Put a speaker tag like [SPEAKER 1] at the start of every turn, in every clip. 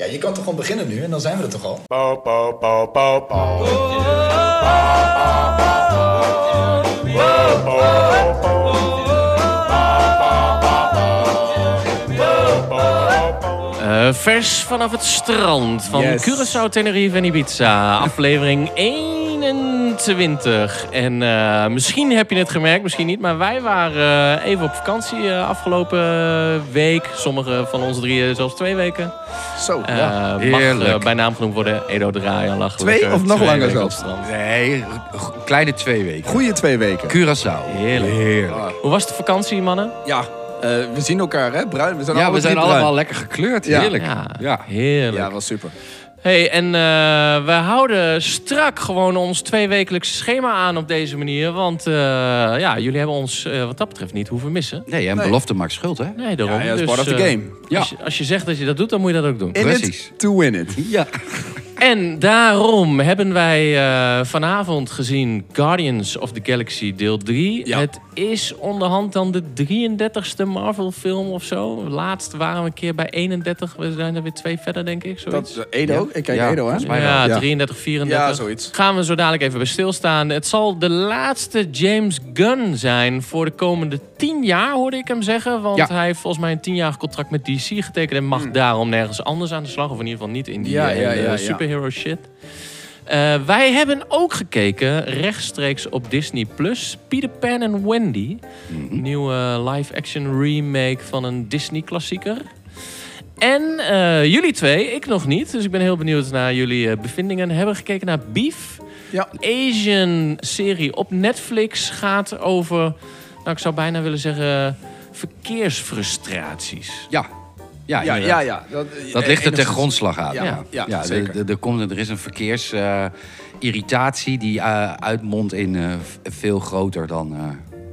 [SPEAKER 1] Ja, je kan toch gewoon beginnen nu en dan zijn we er toch al?
[SPEAKER 2] Eh, vers vanaf het strand van
[SPEAKER 1] Yes.
[SPEAKER 2] Curaçao, Tenerife en Ibiza. Aflevering 21. En eh, misschien heb je het gemerkt, misschien niet. Maar wij waren eh, even op vakantie eh, afgelopen week. Sommige van ons drieën zelfs twee weken.
[SPEAKER 1] Zo, ja.
[SPEAKER 2] mag
[SPEAKER 3] Heerlijk.
[SPEAKER 2] eh, bij naam genoemd worden Edo Draaien. lag
[SPEAKER 1] Twee of nog
[SPEAKER 2] twee
[SPEAKER 1] langer zelfs?
[SPEAKER 3] Nee, kleine twee weken.
[SPEAKER 1] Goeie twee weken.
[SPEAKER 3] Curaçao.
[SPEAKER 2] Heerlijk.
[SPEAKER 3] Heerlijk.
[SPEAKER 2] Hoe was de vakantie, mannen?
[SPEAKER 1] Ja, eh, we zien elkaar, hè? Bruin. We zijn
[SPEAKER 3] Ja, we zijn allemaal
[SPEAKER 1] bruin.
[SPEAKER 3] lekker gekleurd.
[SPEAKER 1] Ja.
[SPEAKER 3] Heerlijk.
[SPEAKER 2] Ja,
[SPEAKER 3] Ja.
[SPEAKER 2] heerlijk.
[SPEAKER 1] Ja, was super.
[SPEAKER 2] Hey, en eh, we houden strak gewoon ons tweewekelijkse schema aan op deze manier. Want eh, ja, jullie hebben ons eh, wat dat betreft niet hoeven missen.
[SPEAKER 3] Nee, en
[SPEAKER 1] Nee.
[SPEAKER 3] belofte maakt schuld, hè?
[SPEAKER 2] Nee, daarom.
[SPEAKER 1] Ja, ja, dat is
[SPEAKER 2] Dus,
[SPEAKER 1] part of the game.
[SPEAKER 3] Ja.
[SPEAKER 2] Als, je, als je zegt dat je dat doet, dan moet je dat ook doen.
[SPEAKER 1] In
[SPEAKER 3] Precies.
[SPEAKER 1] it to win it.
[SPEAKER 3] Ja.
[SPEAKER 2] En daarom hebben wij eh, vanavond gezien Guardians of the Galaxy deel 3.
[SPEAKER 1] Ja.
[SPEAKER 2] Het is onderhand dan de 33ste Marvel film of zo. Laatst waren we een keer bij 31. We zijn er weer twee verder, denk ik. Zoiets.
[SPEAKER 1] Dat, eh, Edo, ik kijk
[SPEAKER 3] Ja,
[SPEAKER 1] Edo, hè?
[SPEAKER 2] ja.
[SPEAKER 1] Ja.
[SPEAKER 2] 33, 34.
[SPEAKER 1] Ja, zoiets.
[SPEAKER 2] Gaan we zo dadelijk even bij stilstaan. Het zal de laatste James Gunn zijn voor de komende 10 jaar, hoorde ik hem zeggen. Want
[SPEAKER 3] Ja.
[SPEAKER 2] hij heeft volgens mij een 10-jarig contract met DC getekend... en mag daarom nergens anders aan de slag. Of in ieder geval niet in die
[SPEAKER 1] Hmm. Ja,
[SPEAKER 2] eh,
[SPEAKER 1] ja,
[SPEAKER 2] superhero shit. Eh, wij hebben ook gekeken, rechtstreeks op Disney+, Plus, Peter Pan en Wendy.
[SPEAKER 1] Mhm.
[SPEAKER 2] Nieuwe live-action remake van een Disney-klassieker. En eh, jullie twee, ik nog niet. Dus ik ben heel benieuwd naar jullie bevindingen. Hebben gekeken naar Beef.
[SPEAKER 1] Ja.
[SPEAKER 2] Asian serie op Netflix gaat over... Nou, ik zou bijna willen zeggen... verkeersfrustraties.
[SPEAKER 3] Ja. Ja,
[SPEAKER 1] Ja, ja, ja. Dat,
[SPEAKER 3] Dat
[SPEAKER 1] eh,
[SPEAKER 3] ligt er ten grondslag aan.
[SPEAKER 1] Ja, ja,
[SPEAKER 3] er-
[SPEAKER 1] zeker.
[SPEAKER 3] Er, er, komt, er is een verkeersirritatie die eh, uitmondt in eh, veel groter dan eh,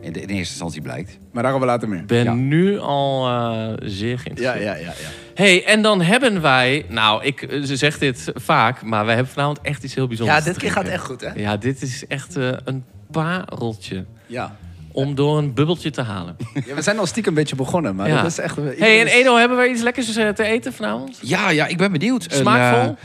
[SPEAKER 3] in, de, in eerste instantie blijkt.
[SPEAKER 1] Maar daarover later meer.
[SPEAKER 2] Ik ben
[SPEAKER 3] Ja.
[SPEAKER 2] nu al eh, zeer
[SPEAKER 1] Ja,
[SPEAKER 2] geïnteresseerd.
[SPEAKER 1] ja, ja. ja.
[SPEAKER 2] hey, en dan hebben wij... Nou, ik eh, ze zegt dit vaak, maar wij hebben vanavond echt iets heel bijzonders
[SPEAKER 1] Ja, dit keer gaat echt goed, hè?
[SPEAKER 2] Ja, dit is echt eh, een pareltje
[SPEAKER 1] Ja.
[SPEAKER 2] Om door een bubbeltje te halen.
[SPEAKER 1] ja. We zijn al stiekem een beetje begonnen, maar
[SPEAKER 2] Ja.
[SPEAKER 1] dat is echt...
[SPEAKER 2] hey, en Edo, hebben wij iets lekkers eh, te eten vanavond?
[SPEAKER 3] Ja, ja, ik ben benieuwd. En,
[SPEAKER 2] Smaakvol?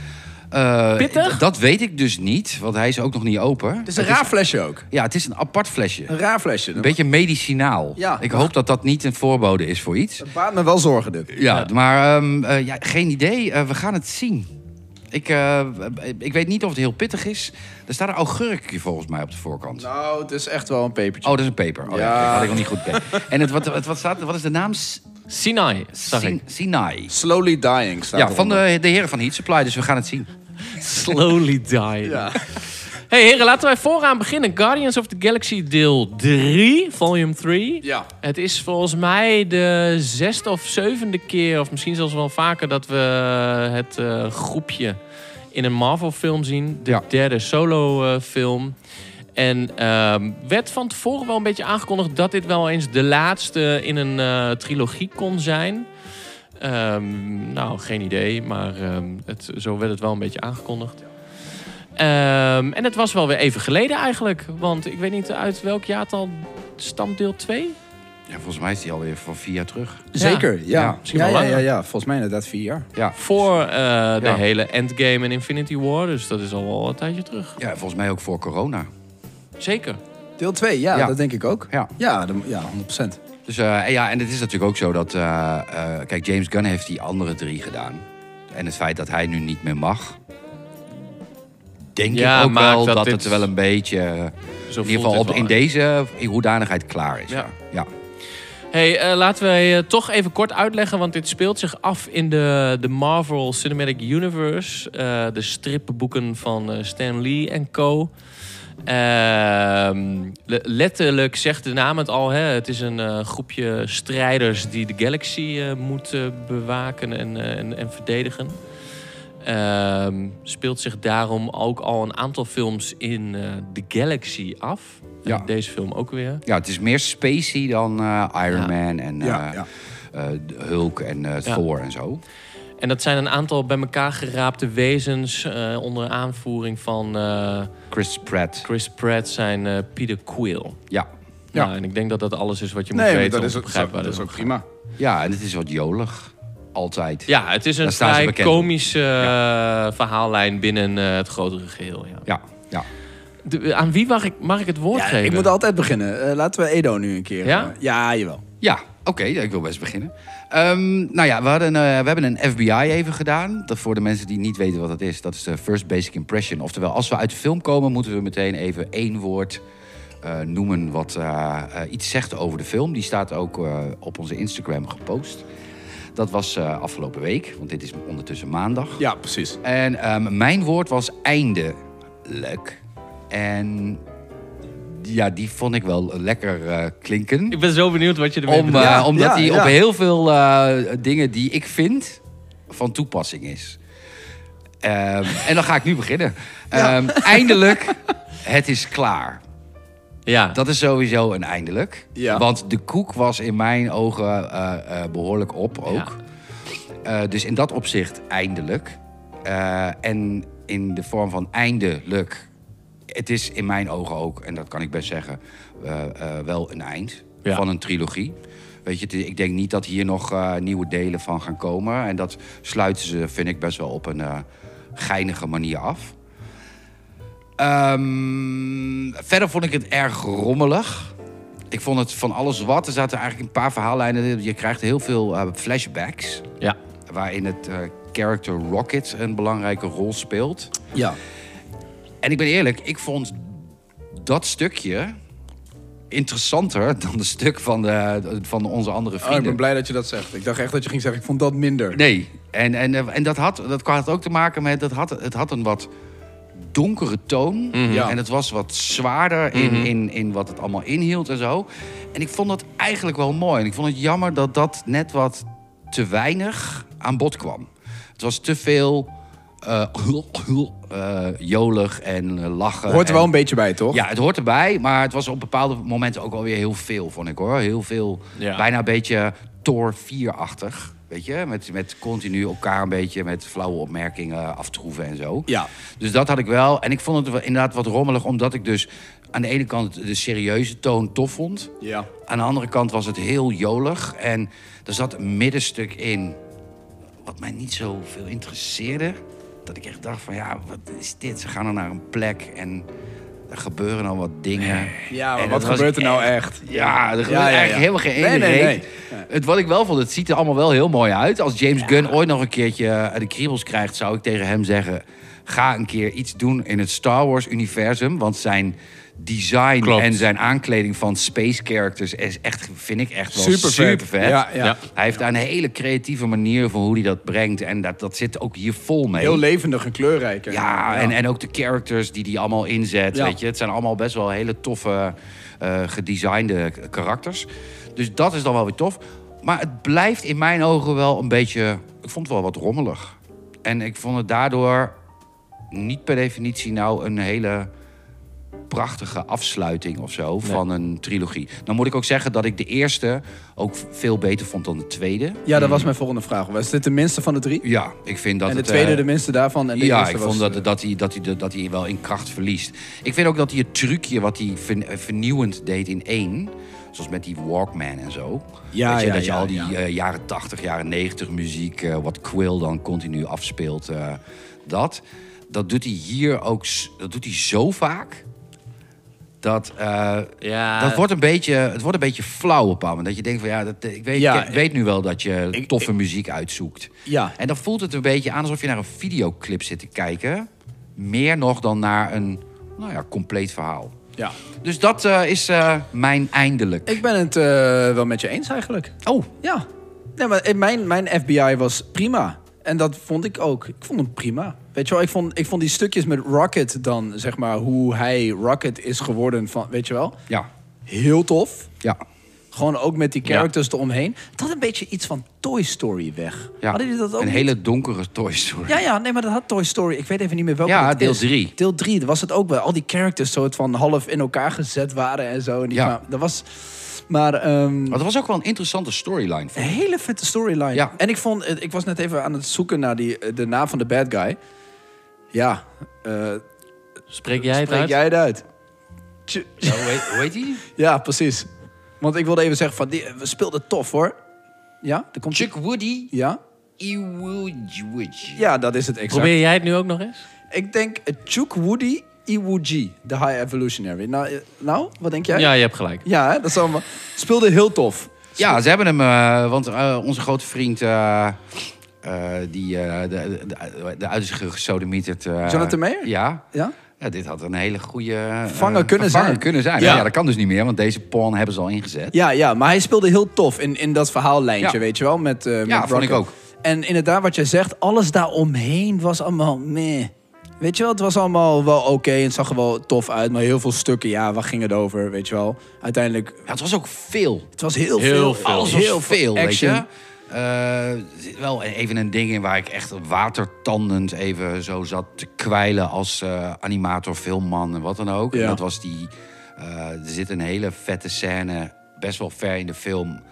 [SPEAKER 3] eh, eh,
[SPEAKER 2] Pittig?
[SPEAKER 3] Dat weet ik dus niet, want hij is ook nog niet open.
[SPEAKER 1] Het is een raar flesje ook.
[SPEAKER 3] Ja, het is een apart flesje.
[SPEAKER 1] Een raar flesje.
[SPEAKER 3] Een beetje medicinaal.
[SPEAKER 1] Ja.
[SPEAKER 3] Ik hoop dat dat niet een voorbode is voor iets.
[SPEAKER 1] Het baart me wel zorgen, dit.
[SPEAKER 3] Ja,
[SPEAKER 2] Ja.
[SPEAKER 3] maar ehm, eh, ja, geen idee. We gaan het zien. Ik, eh, ik weet niet of het heel pittig is. Er staat een augurkje volgens mij op de voorkant.
[SPEAKER 1] Nou, het is echt wel een pepertje.
[SPEAKER 3] Oh, dat is een peper. Oh, ja. Had ik nog niet goed bekeken. En het, wat, wat, wat, staat, wat is de naam?
[SPEAKER 2] Sinai, zag
[SPEAKER 3] Sin-
[SPEAKER 2] ik.
[SPEAKER 3] Sinai.
[SPEAKER 1] Slowly dying staat
[SPEAKER 3] Ja, van de, de heren van Heat Supply, dus we gaan het zien.
[SPEAKER 2] Slowly dying.
[SPEAKER 1] Ja.
[SPEAKER 2] Hey heren, laten wij vooraan beginnen. Guardians of the Galaxy deel 3, volume 3.
[SPEAKER 1] Ja.
[SPEAKER 2] Het is volgens mij de zesde of zevende keer, of misschien zelfs wel vaker, dat we het eh, groepje in een Marvel-film zien. De
[SPEAKER 3] Ja.
[SPEAKER 2] derde solo-film. en ehm, werd van tevoren wel een beetje aangekondigd dat dit wel eens de laatste in een eh, trilogie kon zijn. Ehm, nou, geen idee, maar ehm, het, zo werd het wel een beetje aangekondigd. Ehm, en het was wel weer even geleden eigenlijk. Want ik weet niet uit welk jaartal stamt deel 2?
[SPEAKER 3] Ja, volgens mij is die alweer van vier jaar terug.
[SPEAKER 1] Zeker, ja.
[SPEAKER 3] Ja,
[SPEAKER 2] misschien
[SPEAKER 1] Ja,
[SPEAKER 2] wel
[SPEAKER 1] ja, ja,
[SPEAKER 2] langer.
[SPEAKER 1] ja. Volgens mij inderdaad vier jaar.
[SPEAKER 3] Ja,
[SPEAKER 2] Voor eh, de
[SPEAKER 3] Ja.
[SPEAKER 2] hele Endgame en Infinity War. Dus dat is al wel een tijdje terug.
[SPEAKER 3] ja, volgens mij ook voor corona.
[SPEAKER 2] Zeker.
[SPEAKER 1] Deel 2, ja,
[SPEAKER 3] Ja.
[SPEAKER 1] dat denk ik ook.
[SPEAKER 3] Ja.
[SPEAKER 1] Ja, de- ja 100%.
[SPEAKER 3] Dus eh, en ja, en het is natuurlijk ook zo dat... eh, eh, kijk, James Gunn heeft die andere drie gedaan. En het feit dat hij nu niet meer mag... Denk
[SPEAKER 2] Ja,
[SPEAKER 3] ik ook wel
[SPEAKER 2] dat
[SPEAKER 3] het wel een beetje... eh,
[SPEAKER 2] Zo
[SPEAKER 3] in ieder geval op, in deze hoedanigheid klaar is.
[SPEAKER 2] Ja. Hey, eh, laten wij eh, toch even kort uitleggen, want dit speelt zich af in de, de Marvel Cinematic Universe. de stripboeken van Stan Lee en co. Ehm, le- letterlijk zegt de naam het al. Hè? Het is een groepje strijders die de galaxy moeten bewaken en, en, en verdedigen. Ehm, speelt zich daarom ook al een aantal films in eh de galaxy af.
[SPEAKER 3] Ja.
[SPEAKER 2] En Deze film ook weer.
[SPEAKER 3] ja, het is meer spacey dan eh, Iron
[SPEAKER 2] Ja.
[SPEAKER 3] Man en eh,
[SPEAKER 1] Ja, ja.
[SPEAKER 3] Hulk en eh,
[SPEAKER 2] Ja.
[SPEAKER 3] Thor en zo.
[SPEAKER 2] En dat zijn een aantal bij elkaar geraapte wezens eh, onder aanvoering van eh,
[SPEAKER 3] Chris Pratt.
[SPEAKER 2] Chris Pratt zijn eh, Peter Quill.
[SPEAKER 3] Ja.
[SPEAKER 1] Ja.
[SPEAKER 2] Nou, en ik denk dat dat alles is wat je moet
[SPEAKER 1] Nee,
[SPEAKER 2] weten
[SPEAKER 1] dat
[SPEAKER 2] om
[SPEAKER 1] is,
[SPEAKER 2] te begrijpen
[SPEAKER 1] dat is ook
[SPEAKER 2] gaat.
[SPEAKER 1] prima.
[SPEAKER 3] ja, en het is wat jolig. Altijd.
[SPEAKER 2] Ja, het is een vrij komische eh, verhaallijn binnen eh, het grotere geheel. Ja.
[SPEAKER 3] Ja, ja.
[SPEAKER 2] De- aan wie mag ik, mag ik het woord
[SPEAKER 1] Ja,
[SPEAKER 2] geven?
[SPEAKER 1] ik moet altijd beginnen. Eh, laten we Edo nu een keer.
[SPEAKER 2] Ja?
[SPEAKER 1] eh, ja, jawel.
[SPEAKER 3] Ja, oké, ik wil best beginnen. Ehm, nou ja, we, hadden, eh, we hebben een FBI even gedaan. Dat voor de mensen die niet weten wat dat is, dat is de First Basic Impression. Oftewel, als we uit de film komen, moeten we meteen even één woord eh, noemen wat eh, eh, iets zegt over de film. Die staat ook eh, op onze Instagram gepost. Dat was eh, afgelopen week, want dit is ondertussen maandag.
[SPEAKER 1] Ja, precies.
[SPEAKER 3] En ehm, mijn woord was eindelijk. En ja, die vond ik wel lekker eh, klinken.
[SPEAKER 2] Ik ben zo benieuwd wat je ermee
[SPEAKER 3] Om,
[SPEAKER 2] bedoelt.
[SPEAKER 3] eh,
[SPEAKER 1] Ja,
[SPEAKER 3] omdat
[SPEAKER 1] ja,
[SPEAKER 3] hij
[SPEAKER 1] ja.
[SPEAKER 3] op heel veel eh, dingen die ik vind van toepassing is. Ehm, en dan ga ik nu beginnen. Ehm, eindelijk, het is klaar.
[SPEAKER 2] Ja.
[SPEAKER 3] Dat is sowieso een eindelijk.
[SPEAKER 1] Ja.
[SPEAKER 3] Want de koek was in mijn ogen eh, eh, behoorlijk op ook. Eh, dus in dat opzicht eindelijk. Eh, en in de vorm van eindelijk. Het is in mijn ogen ook, en dat kan ik best zeggen, eh, eh, wel een eind
[SPEAKER 2] Ja.
[SPEAKER 3] van een trilogie. Weet je, ik denk niet dat hier nog eh, nieuwe delen van gaan komen. En dat sluiten ze, vind ik, best wel op een geinige manier af. Ehm, verder vond ik het erg rommelig. Ik vond het van alles wat. Er zaten eigenlijk een paar verhaallijnen. Je krijgt heel veel eh, flashbacks.
[SPEAKER 2] ja.
[SPEAKER 3] Waarin het eh, character Rocket een belangrijke rol speelt.
[SPEAKER 1] Ja.
[SPEAKER 3] En ik ben eerlijk, ik vond dat stukje interessanter dan het stuk van, de, van onze andere
[SPEAKER 1] Oh, ik
[SPEAKER 3] vrienden.
[SPEAKER 1] ben blij dat je dat zegt. Ik dacht echt dat je ging zeggen, ik vond dat minder.
[SPEAKER 3] Nee, en, en, eh, en dat, had, dat had ook te maken met... Dat had, het had een wat donkere toon.
[SPEAKER 1] Ja.
[SPEAKER 3] En het was wat zwaarder in, in, in wat het allemaal inhield en zo. En ik vond dat eigenlijk wel mooi. En ik vond het jammer dat dat net wat te weinig aan bod kwam. Het was te veel eh, eh, jolig en eh, lachen.
[SPEAKER 1] Hoort er
[SPEAKER 3] en-
[SPEAKER 1] wel een beetje bij, toch?
[SPEAKER 3] ja, het hoort erbij, maar het was op bepaalde momenten ook wel weer heel veel, vond ik hoor. Heel veel,
[SPEAKER 2] Ja.
[SPEAKER 3] bijna een beetje Thor 4-achtig, weet je? Met, met continu elkaar een beetje met flauwe opmerkingen aftroeven en zo.
[SPEAKER 1] Ja.
[SPEAKER 3] Dus dat had ik wel. En ik vond het inderdaad wat rommelig, omdat ik dus aan de ene kant de serieuze toon tof vond.
[SPEAKER 1] Ja.
[SPEAKER 3] Aan de andere kant was het heel jolig. En er zat een middenstuk in wat mij niet zo veel interesseerde. Dat ik echt dacht van ja, wat is dit? Ze gaan er naar een plek en er gebeuren al wat dingen.
[SPEAKER 1] Ja, maar
[SPEAKER 3] En
[SPEAKER 1] wat gebeurt er nou echt?
[SPEAKER 3] Ja, er gebeurt
[SPEAKER 1] Ja, ja, ja.
[SPEAKER 3] eigenlijk helemaal geen
[SPEAKER 1] Nee,
[SPEAKER 3] ene
[SPEAKER 1] nee,
[SPEAKER 3] reet.
[SPEAKER 1] nee.
[SPEAKER 3] Het, wat ik wel vond, het ziet er allemaal wel heel mooi uit. Als James Gunn ooit nog een keertje eh, de kriebels krijgt... zou ik tegen hem zeggen... ga een keer iets doen in het Star Wars-universum. Want zijn design
[SPEAKER 2] Klopt.
[SPEAKER 3] en zijn aankleding van space characters... is echt, vind ik echt wel
[SPEAKER 1] Super
[SPEAKER 3] super,
[SPEAKER 1] vet.
[SPEAKER 3] vet.
[SPEAKER 1] Ja, ja.
[SPEAKER 2] Ja.
[SPEAKER 3] Hij heeft daar een hele creatieve manier voor hoe hij dat brengt. En dat, dat zit ook hier vol mee.
[SPEAKER 1] Heel levendig en kleurrijk.
[SPEAKER 3] Ja, En, en ook de characters die hij allemaal inzet.
[SPEAKER 1] Ja.
[SPEAKER 3] Weet je? Het zijn allemaal best wel hele toffe, eh gedesignde karakters. Dus dat is dan wel weer tof. Maar het blijft in mijn ogen wel een beetje... Ik vond het wel wat rommelig. En ik vond het daardoor niet per definitie nou een hele prachtige afsluiting of zo van een trilogie. Dan moet ik ook zeggen dat ik de eerste ook veel beter vond dan de tweede.
[SPEAKER 1] Ja, dat was mijn volgende vraag. Was dit de minste van de drie?
[SPEAKER 3] Ja, ik vind dat
[SPEAKER 1] en de
[SPEAKER 3] het,
[SPEAKER 1] tweede
[SPEAKER 3] eh,
[SPEAKER 1] de minste daarvan? En de
[SPEAKER 3] ja, ik
[SPEAKER 1] was,
[SPEAKER 3] vond dat,
[SPEAKER 1] eh,
[SPEAKER 3] dat, hij, dat, hij, dat hij wel in kracht verliest. Ik vind ook dat hij het trucje wat hij eh, vernieuwend deed in één... zoals met die Walkman en zo...
[SPEAKER 1] Ja,
[SPEAKER 3] je,
[SPEAKER 1] ja,
[SPEAKER 3] dat je
[SPEAKER 1] ja,
[SPEAKER 3] al die
[SPEAKER 1] ja.
[SPEAKER 3] jaren 80, jaren 90 muziek... wat Quill dan continu afspeelt, dat... dat doet hij hier ook dat doet hij zo vaak... dat... eh,
[SPEAKER 2] Ja,
[SPEAKER 3] dat wordt een beetje, het wordt een beetje flauw op moment. Dat je denkt van ja, dat, ik, weet,
[SPEAKER 1] Ja,
[SPEAKER 3] ik weet nu wel dat je
[SPEAKER 1] ik-
[SPEAKER 3] toffe muziek uitzoekt.
[SPEAKER 1] Ja.
[SPEAKER 3] En dan voelt het een beetje aan alsof je naar een videoclip zit te kijken. Meer nog dan naar een nou ja, compleet verhaal.
[SPEAKER 1] ja.
[SPEAKER 3] Dus dat eh, is eh, mijn eindelijk.
[SPEAKER 1] Ik ben het wel met je eens eigenlijk.
[SPEAKER 3] Oh,
[SPEAKER 1] Ja. Nee, maar mijn, mijn FBI was prima. En dat vond ik ook. Ik vond hem prima. Weet je wel, ik vond, ik vond die stukjes met Rocket dan, zeg maar, hoe hij Rocket is geworden van, weet je wel,
[SPEAKER 3] ja.
[SPEAKER 1] heel tof.
[SPEAKER 3] Ja.
[SPEAKER 1] Gewoon ook met die characters eromheen. Het had een beetje iets van Toy Story weg.
[SPEAKER 3] ja.
[SPEAKER 1] Hadden jullie dat ook
[SPEAKER 3] een
[SPEAKER 1] niet?
[SPEAKER 3] hele donkere Toy Story.
[SPEAKER 1] Ja, ja, nee, maar dat had Toy Story. Ik weet even niet meer welke
[SPEAKER 3] Ja,
[SPEAKER 1] het
[SPEAKER 3] deel
[SPEAKER 1] is.
[SPEAKER 3] drie.
[SPEAKER 1] Deel 3, was het ook wel. Al die characters soort van half in elkaar gezet waren en zo. En die
[SPEAKER 3] Ja.
[SPEAKER 1] maar, dat was... Maar ehm,
[SPEAKER 3] Maar dat was ook wel een interessante storyline.
[SPEAKER 1] een hele vette storyline.
[SPEAKER 3] Ja.
[SPEAKER 1] En ik vond... Ik was net even aan het zoeken naar die, eh, de naam van de bad guy. Ja, eh
[SPEAKER 2] spreek jij het
[SPEAKER 1] spreek
[SPEAKER 2] uit?
[SPEAKER 1] jij het uit?
[SPEAKER 3] Ja, hoe, heet, hoe heet die?
[SPEAKER 1] Ja, precies. Want ik wilde even zeggen van... Die, we speelden tof, hoor. Ja, er komt...
[SPEAKER 3] Chuck Woody.
[SPEAKER 1] Ja?
[SPEAKER 3] Iwuji.
[SPEAKER 1] Ja, dat is het exact.
[SPEAKER 2] Probeer jij het nu ook nog eens?
[SPEAKER 1] Ik denk uh, Chukwoody Iwuji, de High Evolutionary. Nou, eh, nou, wat denk jij?
[SPEAKER 2] Ja, je hebt gelijk.
[SPEAKER 1] Ja, hè, dat is allemaal... Speelde heel tof.
[SPEAKER 3] Ja, ze hebben hem, eh, want eh, onze grote vriend, eh, eh, die eh, de, de, de uit is gesodemieterd. eh,
[SPEAKER 1] Jonathan Mayer?
[SPEAKER 3] Ja.
[SPEAKER 1] Ja?
[SPEAKER 3] Ja, dit had een hele goede eh,
[SPEAKER 1] Vervanger kunnen zijn.
[SPEAKER 3] kunnen zijn.
[SPEAKER 1] Ja.
[SPEAKER 3] Ja. dat kan dus niet meer, want deze pawn hebben ze al ingezet.
[SPEAKER 1] Ja, ja, maar hij speelde heel tof in, in dat verhaallijntje,
[SPEAKER 3] Ja.
[SPEAKER 1] weet je wel? Met, eh met
[SPEAKER 3] Ja, vond ik ook.
[SPEAKER 1] En inderdaad, wat jij zegt, alles daaromheen was allemaal meh. Weet je wel, het was allemaal wel oké en het zag er wel tof uit. Maar heel veel stukken, ja, waar ging het over, weet je wel? Uiteindelijk,
[SPEAKER 3] Ja, het was ook veel.
[SPEAKER 1] het was heel,
[SPEAKER 2] Heel
[SPEAKER 1] veel.
[SPEAKER 2] veel.
[SPEAKER 3] Alles was
[SPEAKER 1] heel
[SPEAKER 3] veel, weet
[SPEAKER 1] action.
[SPEAKER 3] je. Zit wel even een ding in waar ik echt watertandend even zo zat te kwijlen als eh, animator, filmman en wat dan ook.
[SPEAKER 1] Ja.
[SPEAKER 3] En dat was die. eh, er zit een hele vette scène, best wel ver in de film.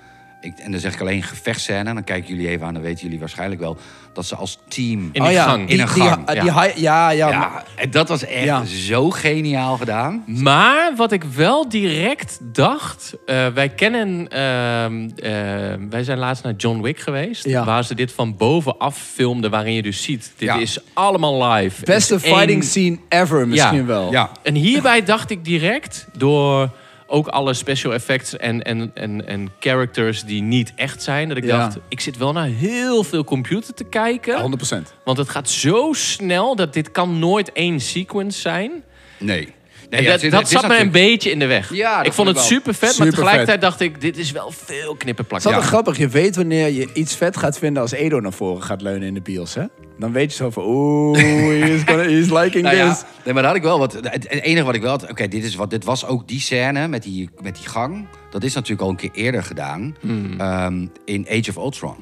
[SPEAKER 3] Ik, en dan zeg ik alleen gevechtscène. Dan kijken jullie even aan, dan weten jullie waarschijnlijk wel dat ze als team.
[SPEAKER 2] In die gang.
[SPEAKER 3] In een
[SPEAKER 1] Oh Die,
[SPEAKER 3] gang,
[SPEAKER 1] die,
[SPEAKER 3] ja.
[SPEAKER 1] die high- ja, ja,
[SPEAKER 3] ja,
[SPEAKER 1] maar-
[SPEAKER 3] en dat was echt zo geniaal gedaan.
[SPEAKER 2] Maar wat ik wel direct dacht, eh, wij kennen, ehm, eh, wij zijn laatst naar John Wick geweest, waar ze dit van bovenaf filmden, waarin je dus ziet, dit is allemaal live.
[SPEAKER 1] beste
[SPEAKER 2] één-
[SPEAKER 1] fighting scene ever misschien wel.
[SPEAKER 3] Ja,
[SPEAKER 2] En hierbij dacht ik direct, door ook alle special effects en, en, en, en characters die niet echt zijn, dat ik
[SPEAKER 1] Ja.
[SPEAKER 2] dacht, ik zit wel naar heel veel computer te kijken,
[SPEAKER 1] 100%.
[SPEAKER 2] want het gaat zo snel dat dit kan nooit één sequence zijn.
[SPEAKER 3] nee. Nee ja,
[SPEAKER 2] dat dat zat me een beetje in de weg.
[SPEAKER 3] Ja, dat
[SPEAKER 2] ik
[SPEAKER 3] vond
[SPEAKER 2] het super vet, maar tegelijkertijd dacht ik, dit is wel veel knippenplak.
[SPEAKER 1] Het is
[SPEAKER 3] Ja.
[SPEAKER 1] grappig. Je weet wanneer je iets vet gaat vinden als Edo naar voren gaat leunen in de bios, hè? Dan weet je zo van, oeh, he's, gonna, he's liking
[SPEAKER 3] Nou ja,
[SPEAKER 1] this.
[SPEAKER 3] nee, maar daar had ik wel wat. Het enige wat ik wel had. Oké, dit is wat. Dit was ook die scène met die, met die gang. Dat is natuurlijk al een keer eerder gedaan.
[SPEAKER 1] Hmm.
[SPEAKER 3] ehm, in Age of Ultron.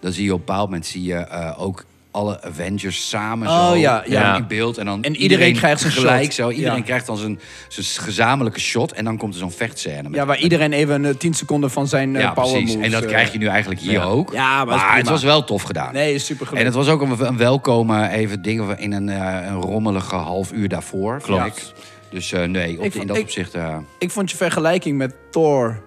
[SPEAKER 3] Dan zie je op een bepaald moment zie je eh, ook alle Avengers samen
[SPEAKER 1] Oh,
[SPEAKER 3] zo
[SPEAKER 1] ja,
[SPEAKER 2] ja.
[SPEAKER 3] in beeld. En, dan
[SPEAKER 1] En iedereen krijgt zijn
[SPEAKER 3] gelijk
[SPEAKER 1] shot.
[SPEAKER 3] zo. Iedereen
[SPEAKER 1] Ja.
[SPEAKER 3] krijgt dan zijn, zijn gezamenlijke shot. En dan komt er zo'n vechtscène. met-
[SPEAKER 1] Ja, waar iedereen even eh, 10 seconden van zijn eh,
[SPEAKER 3] ja,
[SPEAKER 1] power
[SPEAKER 3] precies.
[SPEAKER 1] moves...
[SPEAKER 3] En dat
[SPEAKER 1] eh,
[SPEAKER 3] krijg je nu eigenlijk hier ook.
[SPEAKER 1] Ja, maar
[SPEAKER 3] het was wel tof gedaan.
[SPEAKER 1] Nee, super
[SPEAKER 3] En het was ook een, een welkome even dingen in een, eh, een rommelige half uur daarvoor.
[SPEAKER 2] Klopt.
[SPEAKER 3] Dus eh, nee, op,
[SPEAKER 1] Ik
[SPEAKER 3] in dat
[SPEAKER 1] ik-
[SPEAKER 3] opzicht. eh,
[SPEAKER 1] Ik vond je vergelijking met Thor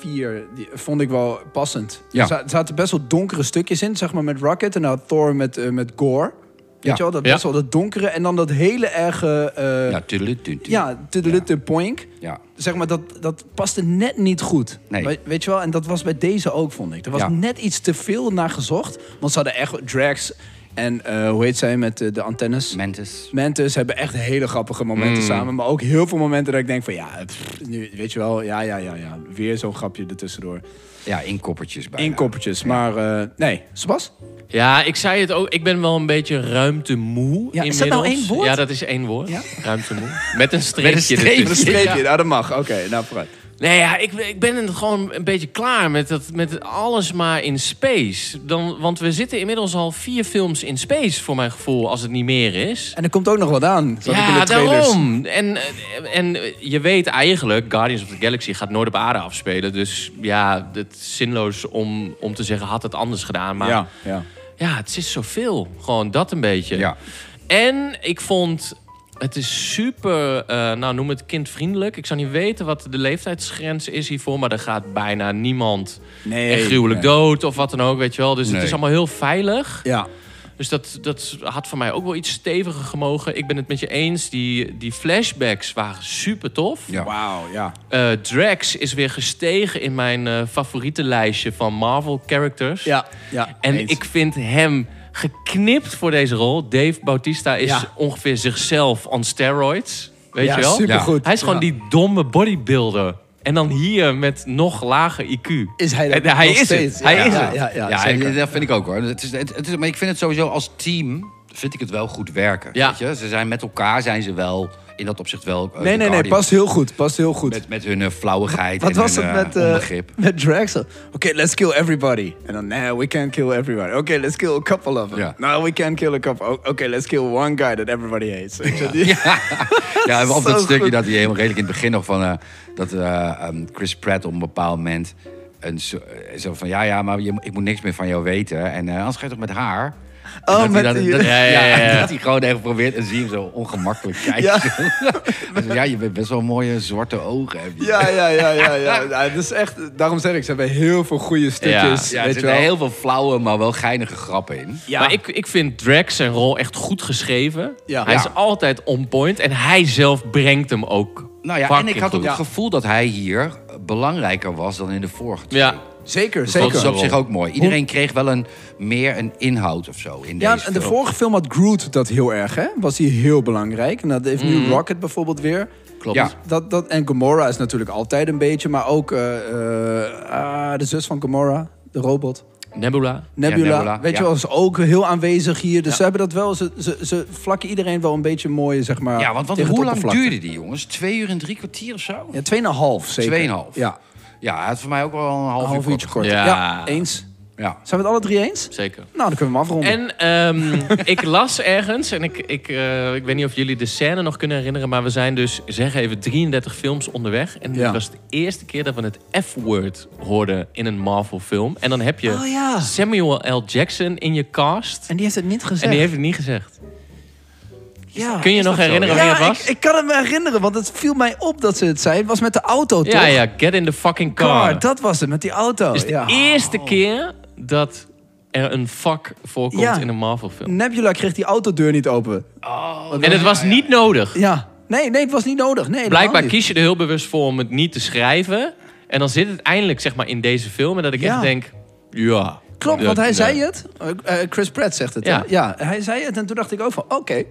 [SPEAKER 1] 4, die vond ik wel passend.
[SPEAKER 3] Ja.
[SPEAKER 1] Er za- zaten best wel donkere stukjes in, zeg maar met Rocket. En nou Thor met, eh, met Gore. Weet
[SPEAKER 3] Ja.
[SPEAKER 1] je wel, dat best wel dat donkere. En dan dat hele erge... eh,
[SPEAKER 3] ja, tudelututu.
[SPEAKER 1] ja, tudelutte poink.
[SPEAKER 3] ja.
[SPEAKER 1] Zeg maar, dat, dat paste net niet goed.
[SPEAKER 3] Nee.
[SPEAKER 1] We- weet je wel, en dat was bij deze ook, vond ik. Er was net iets te veel naar gezocht. Want ze hadden echt Drax en, eh, hoe heet zij, met eh, de antennes?
[SPEAKER 3] Mantis.
[SPEAKER 1] Mantis hebben echt hele grappige momenten
[SPEAKER 2] Mm.
[SPEAKER 1] samen. Maar ook heel veel momenten dat ik denk van, ja, pff, nu, weet je wel, ja, ja, ja, ja. Weer zo'n grapje ertussendoor.
[SPEAKER 3] Ja, inkoppertjes bij.
[SPEAKER 1] Inkoppertjes, maar eh, nee. Sebas?
[SPEAKER 2] Ja, ik zei het ook. Ik ben wel een beetje ruimtemoe
[SPEAKER 1] Ja, is dat nou
[SPEAKER 2] inmiddels.
[SPEAKER 1] één woord?
[SPEAKER 2] Ja, dat is één woord.
[SPEAKER 1] Ja?
[SPEAKER 2] Ruimtemoe. Met een streepje.
[SPEAKER 1] Met een streepje, nou dat mag. Oké, nou vooruit.
[SPEAKER 2] Nee, ja, ik, ik ben er gewoon een beetje klaar met, dat, met alles maar in space. Dan, want we zitten inmiddels al vier films in space, voor mijn gevoel, als het niet meer is.
[SPEAKER 1] En er komt ook nog wat aan.
[SPEAKER 2] Ja, daarom. En, en je weet eigenlijk, Guardians of the Galaxy gaat nooit op aarde afspelen. Dus ja, het is zinloos om, om te zeggen, had het anders gedaan. Maar ja,
[SPEAKER 1] Ja, ja.
[SPEAKER 2] het is zoveel. Gewoon dat een beetje.
[SPEAKER 3] Ja.
[SPEAKER 2] En ik vond, het is super, eh, nou noem het kindvriendelijk. Ik zou niet weten wat de leeftijdsgrens is hiervoor, maar er gaat bijna niemand
[SPEAKER 1] Nee.
[SPEAKER 2] echt gruwelijk
[SPEAKER 1] nee.
[SPEAKER 2] dood of wat dan ook, weet je wel. Dus het is allemaal heel veilig.
[SPEAKER 1] Ja.
[SPEAKER 2] Dus dat, dat had voor mij ook wel iets steviger gemogen. Ik ben het met je eens, die, die flashbacks waren super tof.
[SPEAKER 3] Ja.
[SPEAKER 1] Wauw, ja.
[SPEAKER 2] Eh, Drax is weer gestegen in mijn eh favoriete lijstje van Marvel characters.
[SPEAKER 1] Ja, ja.
[SPEAKER 2] En
[SPEAKER 1] eens.
[SPEAKER 2] ik vind hem geknipt voor deze rol. Dave Bautista is
[SPEAKER 1] Ja.
[SPEAKER 2] ongeveer zichzelf on steroids. Weet
[SPEAKER 1] ja,
[SPEAKER 2] je wel?
[SPEAKER 1] supergoed.
[SPEAKER 2] Hij is gewoon
[SPEAKER 1] Ja.
[SPEAKER 2] die domme bodybuilder. En dan hier met nog lager IQ.
[SPEAKER 1] Is hij dat
[SPEAKER 2] En hij is
[SPEAKER 1] steeds?
[SPEAKER 2] het. Hij
[SPEAKER 1] Ja,
[SPEAKER 2] is
[SPEAKER 1] ja,
[SPEAKER 2] het.
[SPEAKER 1] Ja, ja,
[SPEAKER 3] Ja, dat vind ik ook hoor. Het is, het, het is, maar ik vind het sowieso als team vind ik het wel goed werken.
[SPEAKER 2] Ja.
[SPEAKER 3] Weet je? Ze zijn met elkaar zijn ze wel in dat opzicht wel.
[SPEAKER 1] Nee, nee, nee, past heel goed. Past heel goed.
[SPEAKER 3] Met, met hun eh, flauwigheid
[SPEAKER 1] Wat
[SPEAKER 3] en
[SPEAKER 1] was
[SPEAKER 3] hun
[SPEAKER 1] het
[SPEAKER 3] eh,
[SPEAKER 1] met,
[SPEAKER 3] onbegrip.
[SPEAKER 1] met Drax? Oké, let's kill everybody. En dan, nee, we can't kill everybody. Oké, let's kill a couple of them.
[SPEAKER 3] Ja.
[SPEAKER 1] No, we can't kill a couple. Oké, let's kill one guy that everybody hates.
[SPEAKER 3] Ja, en op
[SPEAKER 1] Zo
[SPEAKER 3] dat stukje
[SPEAKER 1] goed.
[SPEAKER 3] dat hij helemaal redelijk in het begin nog van... dat eh, ehm, Chris Pratt op een bepaald moment... Een zo, zo van, ja, ja, maar je, ik moet niks meer van jou weten. En anders ga je toch met haar?
[SPEAKER 1] Oh,
[SPEAKER 3] dat
[SPEAKER 1] met
[SPEAKER 3] hij dan,
[SPEAKER 1] die-
[SPEAKER 3] dat,
[SPEAKER 2] Ja, ja, ja, ja.
[SPEAKER 3] dat hij gewoon even probeert en zie je hem zo ongemakkelijk kijken.
[SPEAKER 1] Ja.
[SPEAKER 3] Ja, ja je bent best wel mooie zwarte ogen. Heb je.
[SPEAKER 1] Ja, ja, ja, ja, ja. ja dat is echt, daarom zeg ik, ze hebben heel veel goede stukjes.
[SPEAKER 3] Ja, er
[SPEAKER 1] weet je
[SPEAKER 3] zitten
[SPEAKER 1] wel.
[SPEAKER 3] heel veel flauwe, maar wel geinige grappen in.
[SPEAKER 1] Ja.
[SPEAKER 2] Maar ik, ik vind Drax zijn rol echt goed geschreven.
[SPEAKER 1] Ja.
[SPEAKER 2] Hij
[SPEAKER 3] Ja.
[SPEAKER 2] is altijd on point. En hij zelf brengt hem ook
[SPEAKER 3] Nou ja, en ik had ook het gevoel dat hij hier belangrijker was dan in de vorige twee.
[SPEAKER 2] Ja,
[SPEAKER 1] Zeker,
[SPEAKER 3] Dus dat
[SPEAKER 1] zeker.
[SPEAKER 3] is op zich ook mooi. Iedereen kreeg wel een, meer een inhoud of zo in
[SPEAKER 1] Ja,
[SPEAKER 3] deze
[SPEAKER 1] en de
[SPEAKER 3] film.
[SPEAKER 1] vorige film had Groot dat heel erg, hè? Was hij heel belangrijk. En dat heeft nu
[SPEAKER 2] Mhm.
[SPEAKER 1] Rocket bijvoorbeeld weer.
[SPEAKER 2] klopt.
[SPEAKER 3] Ja.
[SPEAKER 1] Dat, dat, en Gamora is natuurlijk altijd een beetje, maar ook eh, eh, ah, de zus van Gamora, de robot.
[SPEAKER 2] Nebula.
[SPEAKER 1] Nebula,
[SPEAKER 3] Ja, Nebula,
[SPEAKER 1] weet
[SPEAKER 3] ja.
[SPEAKER 1] je wel, is ook heel aanwezig hier. Dus
[SPEAKER 3] Ja.
[SPEAKER 1] ze hebben dat wel, ze, ze, ze vlakken iedereen wel een beetje mooi, zeg maar.
[SPEAKER 3] Ja, want, want
[SPEAKER 1] tegen
[SPEAKER 3] hoe lang duurde die, jongens? Twee uur en drie kwartier of zo?
[SPEAKER 1] Ja, tweeënhalf zeker.
[SPEAKER 3] Tweeënhalf.
[SPEAKER 1] Ja,
[SPEAKER 3] Ja, het had voor mij ook wel een half,
[SPEAKER 1] een half
[SPEAKER 3] uur
[SPEAKER 1] uurtje kort.
[SPEAKER 2] Ja.
[SPEAKER 1] Ja. eens.
[SPEAKER 3] Ja.
[SPEAKER 1] Zijn we het alle drie eens?
[SPEAKER 2] Zeker.
[SPEAKER 1] Nou, dan kunnen we hem afronden.
[SPEAKER 2] En ehm, ik las ergens, en ik, ik, eh, ik weet niet of jullie de scène nog kunnen herinneren, maar we zijn dus, zeg even, 33 films onderweg. En dit
[SPEAKER 1] Ja.
[SPEAKER 2] was de eerste keer dat we het F-word hoorden in een Marvel-film. En dan heb je
[SPEAKER 1] Oh ja.
[SPEAKER 2] Samuel L. Jackson in je cast.
[SPEAKER 1] En die heeft het niet gezegd.
[SPEAKER 2] En die heeft het niet gezegd.
[SPEAKER 1] Ja.
[SPEAKER 2] Kun je nog herinneren wie het was?
[SPEAKER 1] ik, ik kan het me herinneren, want het viel mij op dat ze het zei. Het was met de auto, toch?
[SPEAKER 2] ja, ja, get in the fucking car.
[SPEAKER 1] Car, dat was het, met die auto.
[SPEAKER 2] Het is de eerste keer dat er een vak voorkomt
[SPEAKER 1] Ja.
[SPEAKER 2] in een Marvel-film.
[SPEAKER 1] Nebula kreeg die autodeur niet open.
[SPEAKER 2] En het was niet nodig.
[SPEAKER 1] Ja. Nee, nee, het was niet nodig. Nee,
[SPEAKER 2] Blijkbaar
[SPEAKER 1] niet.
[SPEAKER 2] kies je er heel bewust voor om het niet te schrijven. En dan zit het eindelijk zeg maar, in deze film. En dat ik
[SPEAKER 1] Ja.
[SPEAKER 2] echt denk, ja.
[SPEAKER 1] Klopt, want hij zei het. Eh, eh, Chris Pratt zegt het. hè?
[SPEAKER 2] Ja.
[SPEAKER 1] ja, hij zei het en toen dacht ik ook van, oké.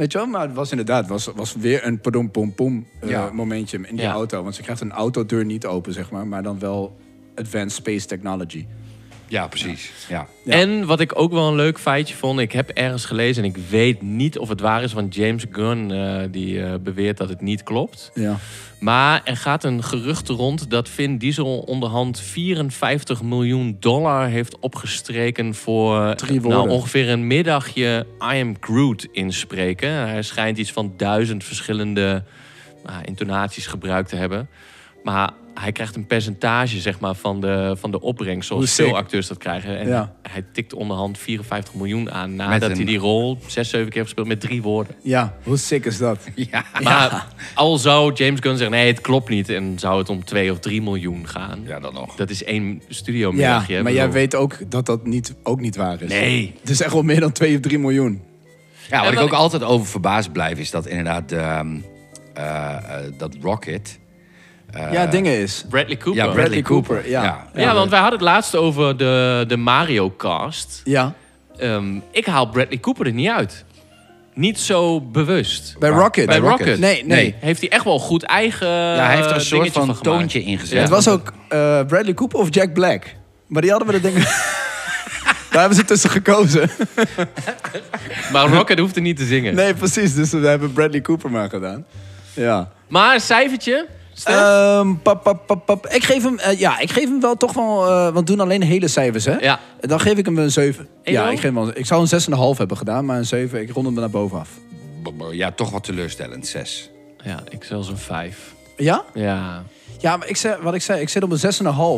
[SPEAKER 1] Weet je wel, maar het was inderdaad was, was weer een padom pom pom eh,
[SPEAKER 3] Ja.
[SPEAKER 1] momentje in die
[SPEAKER 2] Ja.
[SPEAKER 1] auto. Want ze krijgt een autodeur niet open, zeg maar. Maar dan wel advanced space technology.
[SPEAKER 3] ja, precies. Ja.
[SPEAKER 1] Ja.
[SPEAKER 2] En wat ik ook wel een leuk feitje vond. Ik heb ergens gelezen en ik weet niet of het waar is. Want James Gunn eh, die, eh, beweert dat het niet klopt.
[SPEAKER 1] Ja.
[SPEAKER 2] Maar er gaat een gerucht rond dat Vin Diesel onderhand 54 miljoen dollar heeft opgestreken voor nou, ongeveer een middagje I am Groot inspreken. Hij schijnt iets van duizend verschillende nou, intonaties gebruikt te hebben. Maar hij krijgt een percentage zeg maar, van, de, van de opbrengst, zoals veel acteurs dat krijgen. En
[SPEAKER 1] Ja.
[SPEAKER 2] hij tikt onderhand 54 miljoen aan nadat
[SPEAKER 3] een-
[SPEAKER 2] hij die rol zes, zeven keer heeft gespeeld met drie woorden.
[SPEAKER 1] ja, hoe sick is dat?
[SPEAKER 3] Ja.
[SPEAKER 2] Maar al zou James Gunn zeggen, nee, het klopt niet. En zou het om 2 of 3 miljoen gaan.
[SPEAKER 3] ja, dan nog.
[SPEAKER 2] Dat is één studio
[SPEAKER 1] Ja, maar jij weet ook dat dat niet, ook niet waar is.
[SPEAKER 2] Nee.
[SPEAKER 1] Het is echt wel meer dan 2 of 3 miljoen.
[SPEAKER 3] Ja, wat ik ook
[SPEAKER 2] ik-
[SPEAKER 3] altijd over verbaasd blijf, is dat inderdaad ehm, eh, eh, dat Rocket... eh,
[SPEAKER 1] ja, dingen is.
[SPEAKER 2] Bradley Cooper.
[SPEAKER 3] Ja, Bradley,
[SPEAKER 1] Bradley
[SPEAKER 3] Cooper.
[SPEAKER 1] Cooper, ja.
[SPEAKER 3] ja.
[SPEAKER 2] want wij hadden het laatst over de, de Mario cast.
[SPEAKER 1] Ja,
[SPEAKER 2] Ehm, ik haal Bradley Cooper er niet uit. Niet zo bewust.
[SPEAKER 1] bij? Rocket.
[SPEAKER 2] Bij Rocket.
[SPEAKER 1] Nee, nee.
[SPEAKER 3] Nee.
[SPEAKER 2] Heeft hij echt wel goed eigen
[SPEAKER 3] Ja, hij heeft er een soort van, toontje in gezet.
[SPEAKER 2] Ja.
[SPEAKER 1] Het was ook eh, Bradley Cooper of Jack Black. Maar die hadden we de dingen... Daar hebben ze tussen gekozen.
[SPEAKER 2] Maar Rocket hoeft er niet te zingen.
[SPEAKER 1] Nee, precies. Dus we hebben Bradley Cooper maar gedaan. Ja.
[SPEAKER 2] Maar een cijfertje?
[SPEAKER 1] Ehm, pap, pap, pap, pap. Ik geef hem, eh, ja, ik geef hem wel toch wel, eh, want we doen alleen hele cijfers, hè?
[SPEAKER 2] ja.
[SPEAKER 1] Dan geef ik hem een 7.
[SPEAKER 2] Eén
[SPEAKER 1] Ja, ik, geef hem wel, ik zou een 6,5 hebben gedaan, maar een 7, ik rond hem naar boven af.
[SPEAKER 3] Ja, toch wat teleurstellend, zes.
[SPEAKER 2] ja, ik zelfs een 5.
[SPEAKER 1] Ja?
[SPEAKER 2] Ja.
[SPEAKER 1] Ja, maar ik zeg, wat ik zei, ik zit op een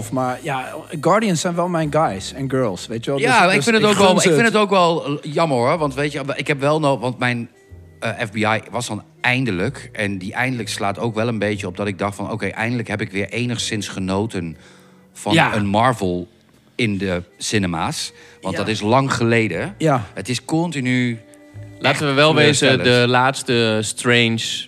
[SPEAKER 1] 6,5. Maar ja, Guardians zijn wel mijn guys en girls, weet je wel?
[SPEAKER 3] Ja,
[SPEAKER 1] Dus-
[SPEAKER 3] ik
[SPEAKER 1] dus
[SPEAKER 3] vind het ook wel, ik vind het ook wel eh, jammer hoor. Want weet je, ik heb wel nog, want mijn FBI was dan eindelijk. En die eindelijk slaat ook wel een beetje op dat ik dacht van, oké, eindelijk heb ik weer enigszins genoten van
[SPEAKER 1] Ja.
[SPEAKER 3] een Marvel in de cinema's. Want
[SPEAKER 1] Ja.
[SPEAKER 3] dat is lang geleden.
[SPEAKER 1] Ja.
[SPEAKER 3] Het is continu.
[SPEAKER 2] Laten we wel wezen, de laatste Strange,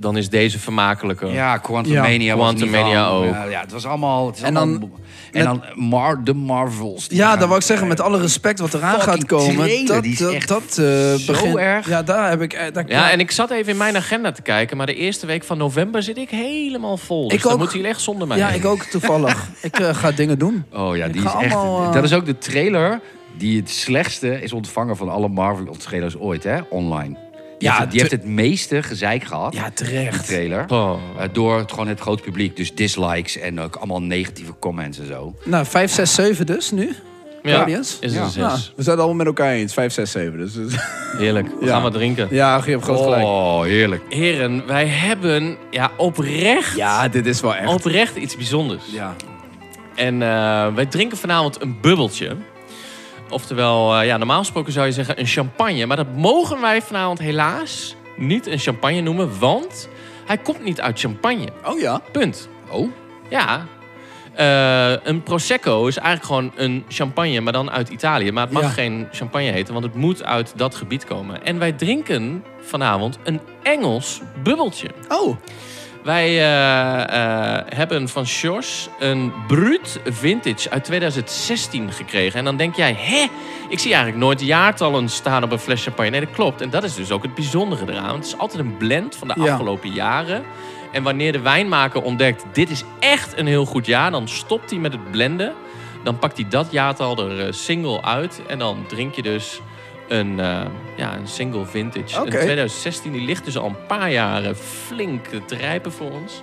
[SPEAKER 2] dan is deze vermakelijker.
[SPEAKER 3] Ja, Quantum Mania was
[SPEAKER 2] Quantum Mania ook.
[SPEAKER 3] Ja, ja, het was allemaal. Het is
[SPEAKER 1] En dan-
[SPEAKER 3] allemaal- en dan Mar, de Marvels.
[SPEAKER 1] Ja, dat wou ik zeggen, met alle respect wat eraan gaat komen. dat
[SPEAKER 3] die is
[SPEAKER 1] dat,
[SPEAKER 3] echt
[SPEAKER 1] dat eh,
[SPEAKER 3] zo
[SPEAKER 1] begint-
[SPEAKER 3] erg.
[SPEAKER 1] Ja, daar heb ik... eh, daar-
[SPEAKER 2] Ja, en ik zat even in mijn agenda te kijken, maar de eerste week van november zit ik helemaal vol. Dus
[SPEAKER 1] Ik ook.
[SPEAKER 2] moeten jullie echt zonder mij.
[SPEAKER 1] Ja,
[SPEAKER 2] heen.
[SPEAKER 1] ik ook toevallig. ik eh, ga dingen doen.
[SPEAKER 3] Oh ja,
[SPEAKER 1] Ik
[SPEAKER 3] die is echt.
[SPEAKER 1] allemaal,
[SPEAKER 3] Dat is ook de trailer die het slechtste is ontvangen van alle Marvel-trailers ooit, hè? Online. Die,
[SPEAKER 1] Ja,
[SPEAKER 3] heeft, het- die heeft het meeste gezeik gehad,
[SPEAKER 1] Ja,
[SPEAKER 3] die
[SPEAKER 1] terecht.
[SPEAKER 3] trailer.
[SPEAKER 2] Oh.
[SPEAKER 3] eh, door het, gewoon het grote publiek. Dus dislikes en ook allemaal negatieve comments en zo.
[SPEAKER 1] Nou, 5, 6, 7 dus nu.
[SPEAKER 2] Ja,
[SPEAKER 1] Guardians.
[SPEAKER 2] is
[SPEAKER 3] Ja.
[SPEAKER 2] een zes.
[SPEAKER 1] Nou, we zijn het allemaal met elkaar eens. 5, 6, 7. Dus, dus-
[SPEAKER 2] Heerlijk. We
[SPEAKER 1] Ja.
[SPEAKER 2] gaan wat drinken.
[SPEAKER 1] ja, je hebt groot gelijk.
[SPEAKER 3] Oh, heerlijk.
[SPEAKER 2] Heren, wij hebben ja, oprecht,
[SPEAKER 1] Ja, dit is wel echt.
[SPEAKER 2] oprecht iets bijzonders.
[SPEAKER 1] Ja.
[SPEAKER 2] En eh, wij drinken vanavond een bubbeltje. Oftewel, eh, ja, normaal gesproken zou je zeggen een champagne. Maar dat mogen wij vanavond helaas niet een champagne noemen. Want hij komt niet uit champagne.
[SPEAKER 1] Oh ja.
[SPEAKER 2] Punt.
[SPEAKER 3] Oh,
[SPEAKER 2] Ja. Eh, een Prosecco is eigenlijk gewoon een champagne, maar dan uit Italië. Maar het mag
[SPEAKER 1] Ja.
[SPEAKER 2] geen champagne heten, want het moet uit dat gebied komen. En wij drinken vanavond een Engels bubbeltje.
[SPEAKER 1] Oh.
[SPEAKER 2] Wij eh, eh, hebben van Schors een Brut Vintage uit 2016 gekregen. En dan denk jij, hè? Ik zie eigenlijk nooit jaartallen staan op een fles champagne. Nee, dat klopt. En dat is dus ook het bijzondere eraan. Het is altijd een blend van de
[SPEAKER 1] Ja.
[SPEAKER 2] afgelopen jaren. En wanneer de wijnmaker ontdekt, dit is echt een heel goed jaar... dan stopt hij met het blenden. Dan pakt hij dat jaartal er eh, single uit. En dan drink je dus een, eh, ja, een single vintage.
[SPEAKER 1] Oké.
[SPEAKER 2] Een 2016, die ligt dus al een paar jaren flink te rijpen voor ons.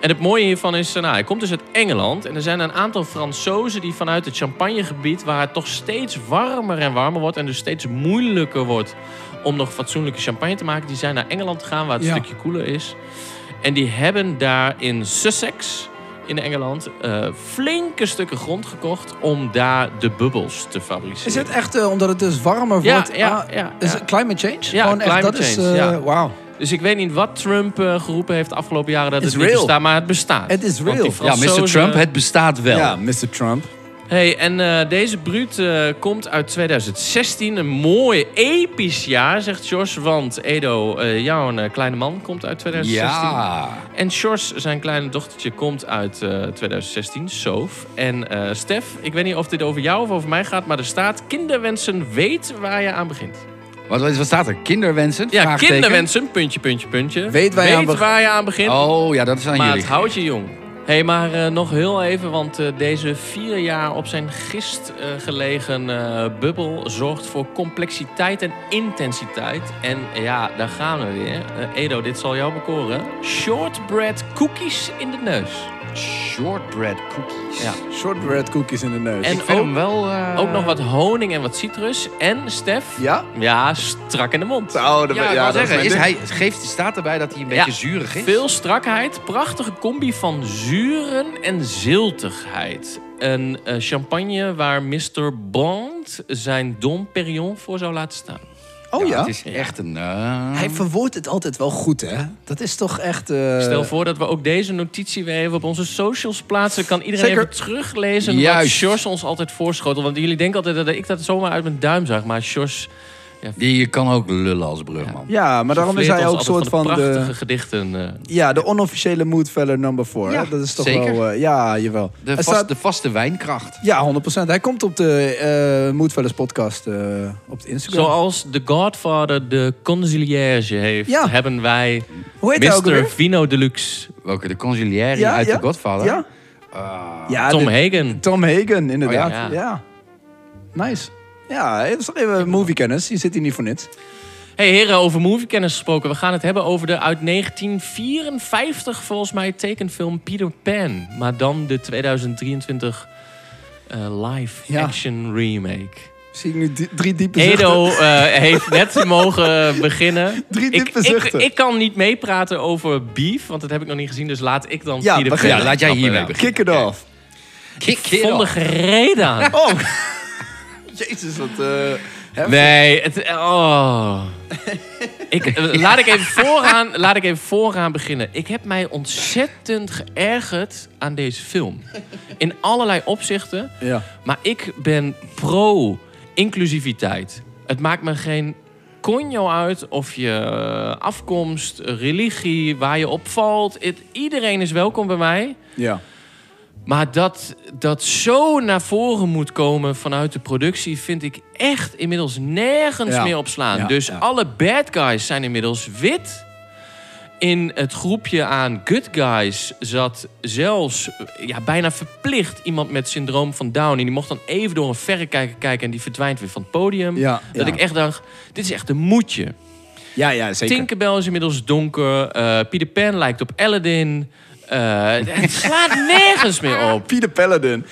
[SPEAKER 2] En het mooie hiervan is, eh, nou, hij komt dus uit Engeland. En er zijn een aantal Fransozen die vanuit het Champagnegebied... waar het toch steeds warmer en warmer wordt... en dus steeds moeilijker wordt om nog fatsoenlijke champagne te maken... die zijn naar Engeland gegaan, waar het
[SPEAKER 1] Ja.
[SPEAKER 2] een stukje koeler is. En die hebben daar in Sussex, in Engeland... eh, flinke stukken grond gekocht om daar de bubbels te fabriceren.
[SPEAKER 1] Is het echt eh, omdat het dus warmer
[SPEAKER 2] Ja,
[SPEAKER 1] wordt?
[SPEAKER 2] ja,
[SPEAKER 1] Ah,
[SPEAKER 2] ja,
[SPEAKER 1] Is
[SPEAKER 2] ja.
[SPEAKER 1] het climate change?
[SPEAKER 2] Ja,
[SPEAKER 1] Gewoon echt,
[SPEAKER 2] climate
[SPEAKER 1] dat
[SPEAKER 2] change,
[SPEAKER 1] eh,
[SPEAKER 2] ja.
[SPEAKER 1] Wauw.
[SPEAKER 2] Dus ik weet niet wat Trump eh, geroepen heeft de afgelopen jaren dat
[SPEAKER 1] It's
[SPEAKER 2] het niet
[SPEAKER 1] real.
[SPEAKER 2] bestaat, maar het bestaat.
[SPEAKER 1] Het is real.
[SPEAKER 3] ja, Mr. Trump, het bestaat wel.
[SPEAKER 1] Ja, Mr. Trump.
[SPEAKER 2] Hey, en eh, deze bruut eh, komt uit 2016. Een mooi, episch jaar, zegt Jos. Want Edo, eh, jouw kleine man, komt uit 2016.
[SPEAKER 3] Ja.
[SPEAKER 2] En Sjors, zijn kleine dochtertje, komt uit eh, 2016, Sof. En Stef, ik weet niet of dit over jou of over mij gaat... maar er staat kinderwensen, weet waar je aan begint.
[SPEAKER 3] Wat, wat staat er? Kinderwensen?
[SPEAKER 2] Ja, kinderwensen, puntje, puntje, puntje.
[SPEAKER 1] Weet waar je aan beg-
[SPEAKER 2] waar je aan begint.
[SPEAKER 3] Oh, ja, dat is aan
[SPEAKER 2] Maar
[SPEAKER 3] jullie.
[SPEAKER 2] het houdt je jong. Hé, hey, maar eh, nog heel even, want eh, deze vier jaar op zijn gist eh, gelegen bubbel zorgt voor complexiteit en intensiteit. En ja, daar gaan we weer. Edo, dit zal jou bekoren. Shortbread cookies in de neus.
[SPEAKER 3] Shortbread cookies.
[SPEAKER 2] Ja.
[SPEAKER 1] Shortbread cookies in de neus.
[SPEAKER 2] En
[SPEAKER 3] Ik vind
[SPEAKER 2] ook-
[SPEAKER 3] hem wel... eh,
[SPEAKER 2] Ook nog wat honing en wat citrus. En Stef,
[SPEAKER 1] Ja?
[SPEAKER 2] ja, strak in de mond.
[SPEAKER 1] Oh, dat,
[SPEAKER 3] Ja,
[SPEAKER 1] dat is
[SPEAKER 3] zeggen, is hij, geeft, staat erbij dat hij een
[SPEAKER 2] Ja,
[SPEAKER 3] beetje zuurig is?
[SPEAKER 2] Veel strakheid, prachtige combi van zuren en ziltigheid. Een eh, champagne waar Mr. Bond zijn Dom Perignon voor zou laten staan.
[SPEAKER 1] Oh ja?
[SPEAKER 3] Het is echt een... eh,
[SPEAKER 1] Hij verwoordt het altijd wel goed, hè? Dat is toch echt... eh,
[SPEAKER 2] Stel voor dat we ook deze notitie weer even op onze socials plaatsen. Kan iedereen
[SPEAKER 1] Zeker.
[SPEAKER 2] even teruglezen wat
[SPEAKER 3] Juist.
[SPEAKER 2] Sjors ons altijd voorschotelt. Want jullie denken altijd dat ik dat zomaar uit mijn duim zag. Maar Sjors
[SPEAKER 3] je, je kan ook lullen als brugman.
[SPEAKER 1] Ja, maar daarom is hij ook
[SPEAKER 2] altijd
[SPEAKER 1] soort van
[SPEAKER 2] de prachtige
[SPEAKER 1] de...
[SPEAKER 2] gedichten. eh.
[SPEAKER 1] Ja, de onofficiële moodfeller number 4.
[SPEAKER 3] Ja,
[SPEAKER 1] dat is toch
[SPEAKER 3] zeker.
[SPEAKER 1] wel... eh, ja, jawel.
[SPEAKER 3] De,
[SPEAKER 1] Hij
[SPEAKER 3] vast-
[SPEAKER 1] staat-
[SPEAKER 3] de vaste wijnkracht.
[SPEAKER 1] Ja, 100%. Hij komt op de eh Moodfellers podcast eh, op het Instagram.
[SPEAKER 2] Zoals de Godfather de conciliage heeft,
[SPEAKER 1] Ja.
[SPEAKER 2] hebben wij
[SPEAKER 1] Hoe heet hij ook
[SPEAKER 2] Mr. Vino Deluxe.
[SPEAKER 3] Welke? De consigliere
[SPEAKER 1] Ja,
[SPEAKER 3] uit
[SPEAKER 1] ja,
[SPEAKER 3] The Godfather?
[SPEAKER 1] Ja? ja
[SPEAKER 2] Tom
[SPEAKER 1] de-
[SPEAKER 2] Hagen.
[SPEAKER 1] Tom Hagen, inderdaad.
[SPEAKER 2] Oh ja.
[SPEAKER 1] ja. Nice. Ja, het is toch even moviekennis. Je zit hier niet voor niks.
[SPEAKER 2] Hey heren, over moviekennis gesproken. We gaan het hebben over de uit 1954 volgens mij tekenfilm Peter Pan. Maar dan de 2023 eh, live
[SPEAKER 1] Ja.
[SPEAKER 2] action remake.
[SPEAKER 1] Zie ik nu drie diepe zuchten.
[SPEAKER 2] Edo eh, heeft net mogen beginnen.
[SPEAKER 1] Drie
[SPEAKER 2] Ik,
[SPEAKER 1] diepe
[SPEAKER 2] ik,
[SPEAKER 1] zuchten.
[SPEAKER 2] ik kan niet meepraten over Beef, want dat heb ik nog niet gezien. Dus laat ik dan
[SPEAKER 1] Ja,
[SPEAKER 2] Peter
[SPEAKER 1] begin.
[SPEAKER 2] Pan
[SPEAKER 3] Ja, laat jij hiermee beginnen.
[SPEAKER 1] Kick it off.
[SPEAKER 3] Kick it
[SPEAKER 2] Vond er
[SPEAKER 3] off.
[SPEAKER 2] gereden aan.
[SPEAKER 1] Oh. Jezus, wat... heftig.
[SPEAKER 2] Nee, het, oh. ik, eh, laat, ik even vooraan, laat ik even vooraan beginnen. Ik heb mij ontzettend geërgerd aan deze film. In allerlei opzichten.
[SPEAKER 1] Ja.
[SPEAKER 2] Maar ik ben pro-inclusiviteit. Het maakt me geen conjo uit of je eh, afkomst, religie, waar je op valt. Het- iedereen is welkom bij mij.
[SPEAKER 1] Ja.
[SPEAKER 2] Maar dat dat zo naar voren moet komen vanuit de productie... vind ik echt inmiddels nergens
[SPEAKER 1] Ja.
[SPEAKER 2] meer op slaan.
[SPEAKER 1] Ja,
[SPEAKER 2] dus
[SPEAKER 1] ja.
[SPEAKER 2] alle bad guys zijn inmiddels wit. In het groepje aan good guys zat zelfs ja, bijna verplicht iemand met syndroom van Down. En die mocht dan even door een verrekijker kijken... en die verdwijnt weer van het podium. Dat ik echt dacht, dit is echt een moedje.
[SPEAKER 1] Ja, ja, zeker.
[SPEAKER 2] Tinkerbell is inmiddels donker. eh Peter Pan lijkt op Aladdin. Eh, het slaat nergens meer op.
[SPEAKER 1] Peter Paladin.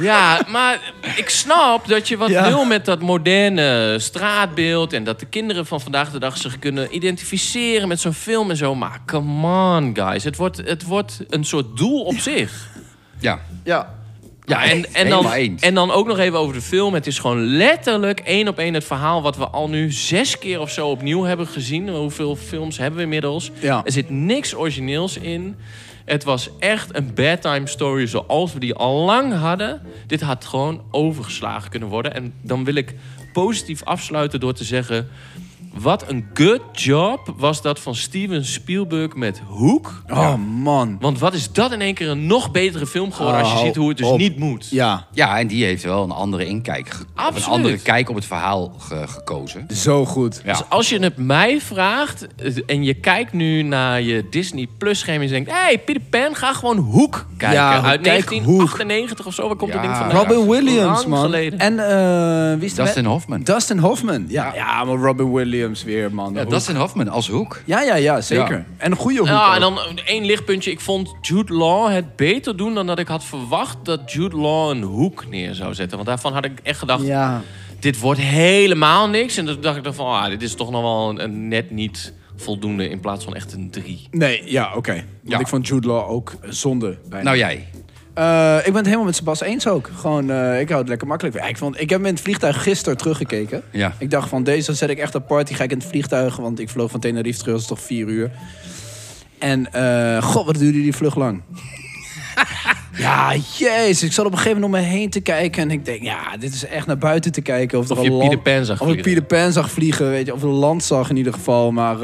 [SPEAKER 2] Ja, maar ik snap dat je wat
[SPEAKER 1] Ja.
[SPEAKER 2] wil met dat moderne straatbeeld... en dat de kinderen van vandaag de dag zich kunnen identificeren met zo'n film en zo. Maar come on, guys. Het wordt, het wordt een soort doel op zich.
[SPEAKER 3] Ja.
[SPEAKER 1] Ja.
[SPEAKER 2] Ja, en, en, dan, en dan ook nog even over de film. Het is gewoon letterlijk één op één het verhaal... wat we al nu zes keer of zo opnieuw hebben gezien. Hoeveel films hebben we inmiddels?
[SPEAKER 1] Ja.
[SPEAKER 2] Er zit niks origineels in. Het was echt een bedtime story zoals we die al lang hadden. Dit had gewoon overgeslagen kunnen worden. En dan wil ik positief afsluiten door te zeggen... Wat een good job was dat van Steven Spielberg met Hoek.
[SPEAKER 1] Oh man.
[SPEAKER 2] Want wat is dat in één keer een nog betere film geworden... als je
[SPEAKER 1] Oh,
[SPEAKER 2] ziet hoe het dus
[SPEAKER 1] op.
[SPEAKER 2] niet moet.
[SPEAKER 1] Ja,
[SPEAKER 3] Ja, en die heeft wel een andere inkijk, een andere kijk op het verhaal ge- gekozen.
[SPEAKER 1] zo goed.
[SPEAKER 3] Ja.
[SPEAKER 2] Dus als je het mij vraagt eh, en je kijkt nu naar je Disney Plus scherm en je denkt... Hé, hey, Peter Pan, ga gewoon Hoek kijken.
[SPEAKER 1] Ja,
[SPEAKER 2] Uit
[SPEAKER 1] kijk
[SPEAKER 2] 1998 of zo, waar komt dat ding vandaan?
[SPEAKER 1] Robin Williams, man.
[SPEAKER 2] geleden.
[SPEAKER 1] En eh, wie is
[SPEAKER 3] Dustin Hoffman.
[SPEAKER 1] Dustin Hoffman. Ja, ja, maar Robin Williams weer, man.
[SPEAKER 3] Ja, Dustin Hoffman als hoek.
[SPEAKER 1] ja, ja, ja, zeker.
[SPEAKER 3] Ja.
[SPEAKER 1] En een goede hoek.
[SPEAKER 2] Ja,
[SPEAKER 1] ook.
[SPEAKER 2] en dan één lichtpuntje. Ik vond Jude Law het beter doen dan dat ik had verwacht dat Jude Law een hoek neer zou zetten. Want daarvan had ik echt gedacht,
[SPEAKER 1] Ja.
[SPEAKER 2] dit wordt helemaal niks. En toen dacht ik dan van, ah, dit is toch nog wel een, een net niet voldoende in plaats van echt een drie.
[SPEAKER 1] Nee, ja, oké. Want
[SPEAKER 3] Ja.
[SPEAKER 1] ik vond Jude Law ook zonde. Bijna.
[SPEAKER 3] Nou jij.
[SPEAKER 1] Eh, ik ben het helemaal met Sebas eens ook. Gewoon, eh, ik hou het lekker makkelijk. Ja, ik, vond, ik heb hem in het vliegtuig gisteren teruggekeken.
[SPEAKER 3] Ja.
[SPEAKER 1] Ik dacht van, deze zet ik echt apart. Die ga ik in het vliegtuig, want ik vloog van Tenerife terug. Dat is toch vier uur. En, eh, god, wat duurde die vlug lang. ja, jezus. Ik zat op een gegeven moment om me heen te kijken. En ik denk, ja, dit is echt naar buiten te kijken. Of,
[SPEAKER 2] Of je Peter Pan zag
[SPEAKER 1] Of ik
[SPEAKER 2] vliegen.
[SPEAKER 1] Peter Pan zag vliegen, weet je. Of een land zag in ieder geval. Maar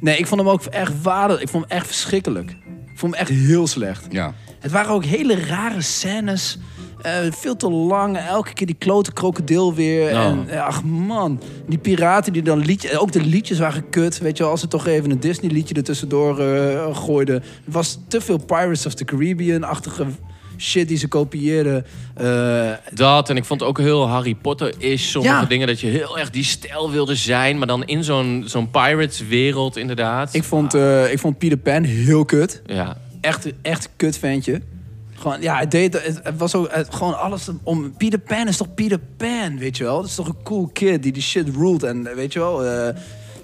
[SPEAKER 1] nee, ik vond hem ook echt waarde. Ik vond hem echt verschrikkelijk. Ik vond hem echt heel slecht.
[SPEAKER 3] Ja.
[SPEAKER 1] Het waren ook hele rare scènes. Eh, veel te lang. Elke keer die klote krokodil weer.
[SPEAKER 2] Ja.
[SPEAKER 1] En eh, ach man. Die piraten die dan liedjes... Ook de liedjes waren kut. Weet je wel, als ze toch even een Disney liedje er tussendoor eh, gooiden. Het was te veel Pirates of the Caribbean-achtige shit die ze kopieerden.
[SPEAKER 2] Dat, en ik vond ook heel Harry Potter-ish. Sommige
[SPEAKER 1] Ja.
[SPEAKER 2] dingen dat je heel erg die stijl wilde zijn. Maar dan in zo'n zo'n Pirates-wereld inderdaad.
[SPEAKER 1] ik, vond, eh, ik vond Peter Pan heel kut.
[SPEAKER 2] Ja.
[SPEAKER 1] Echt, echt kut ventje. Gewoon, ja, het, deed, het, het was ook het, gewoon alles om... Peter Pan is toch Peter Pan, weet je wel? Dat is toch een cool kid die die shit ruled. En eh, weet je wel, eh,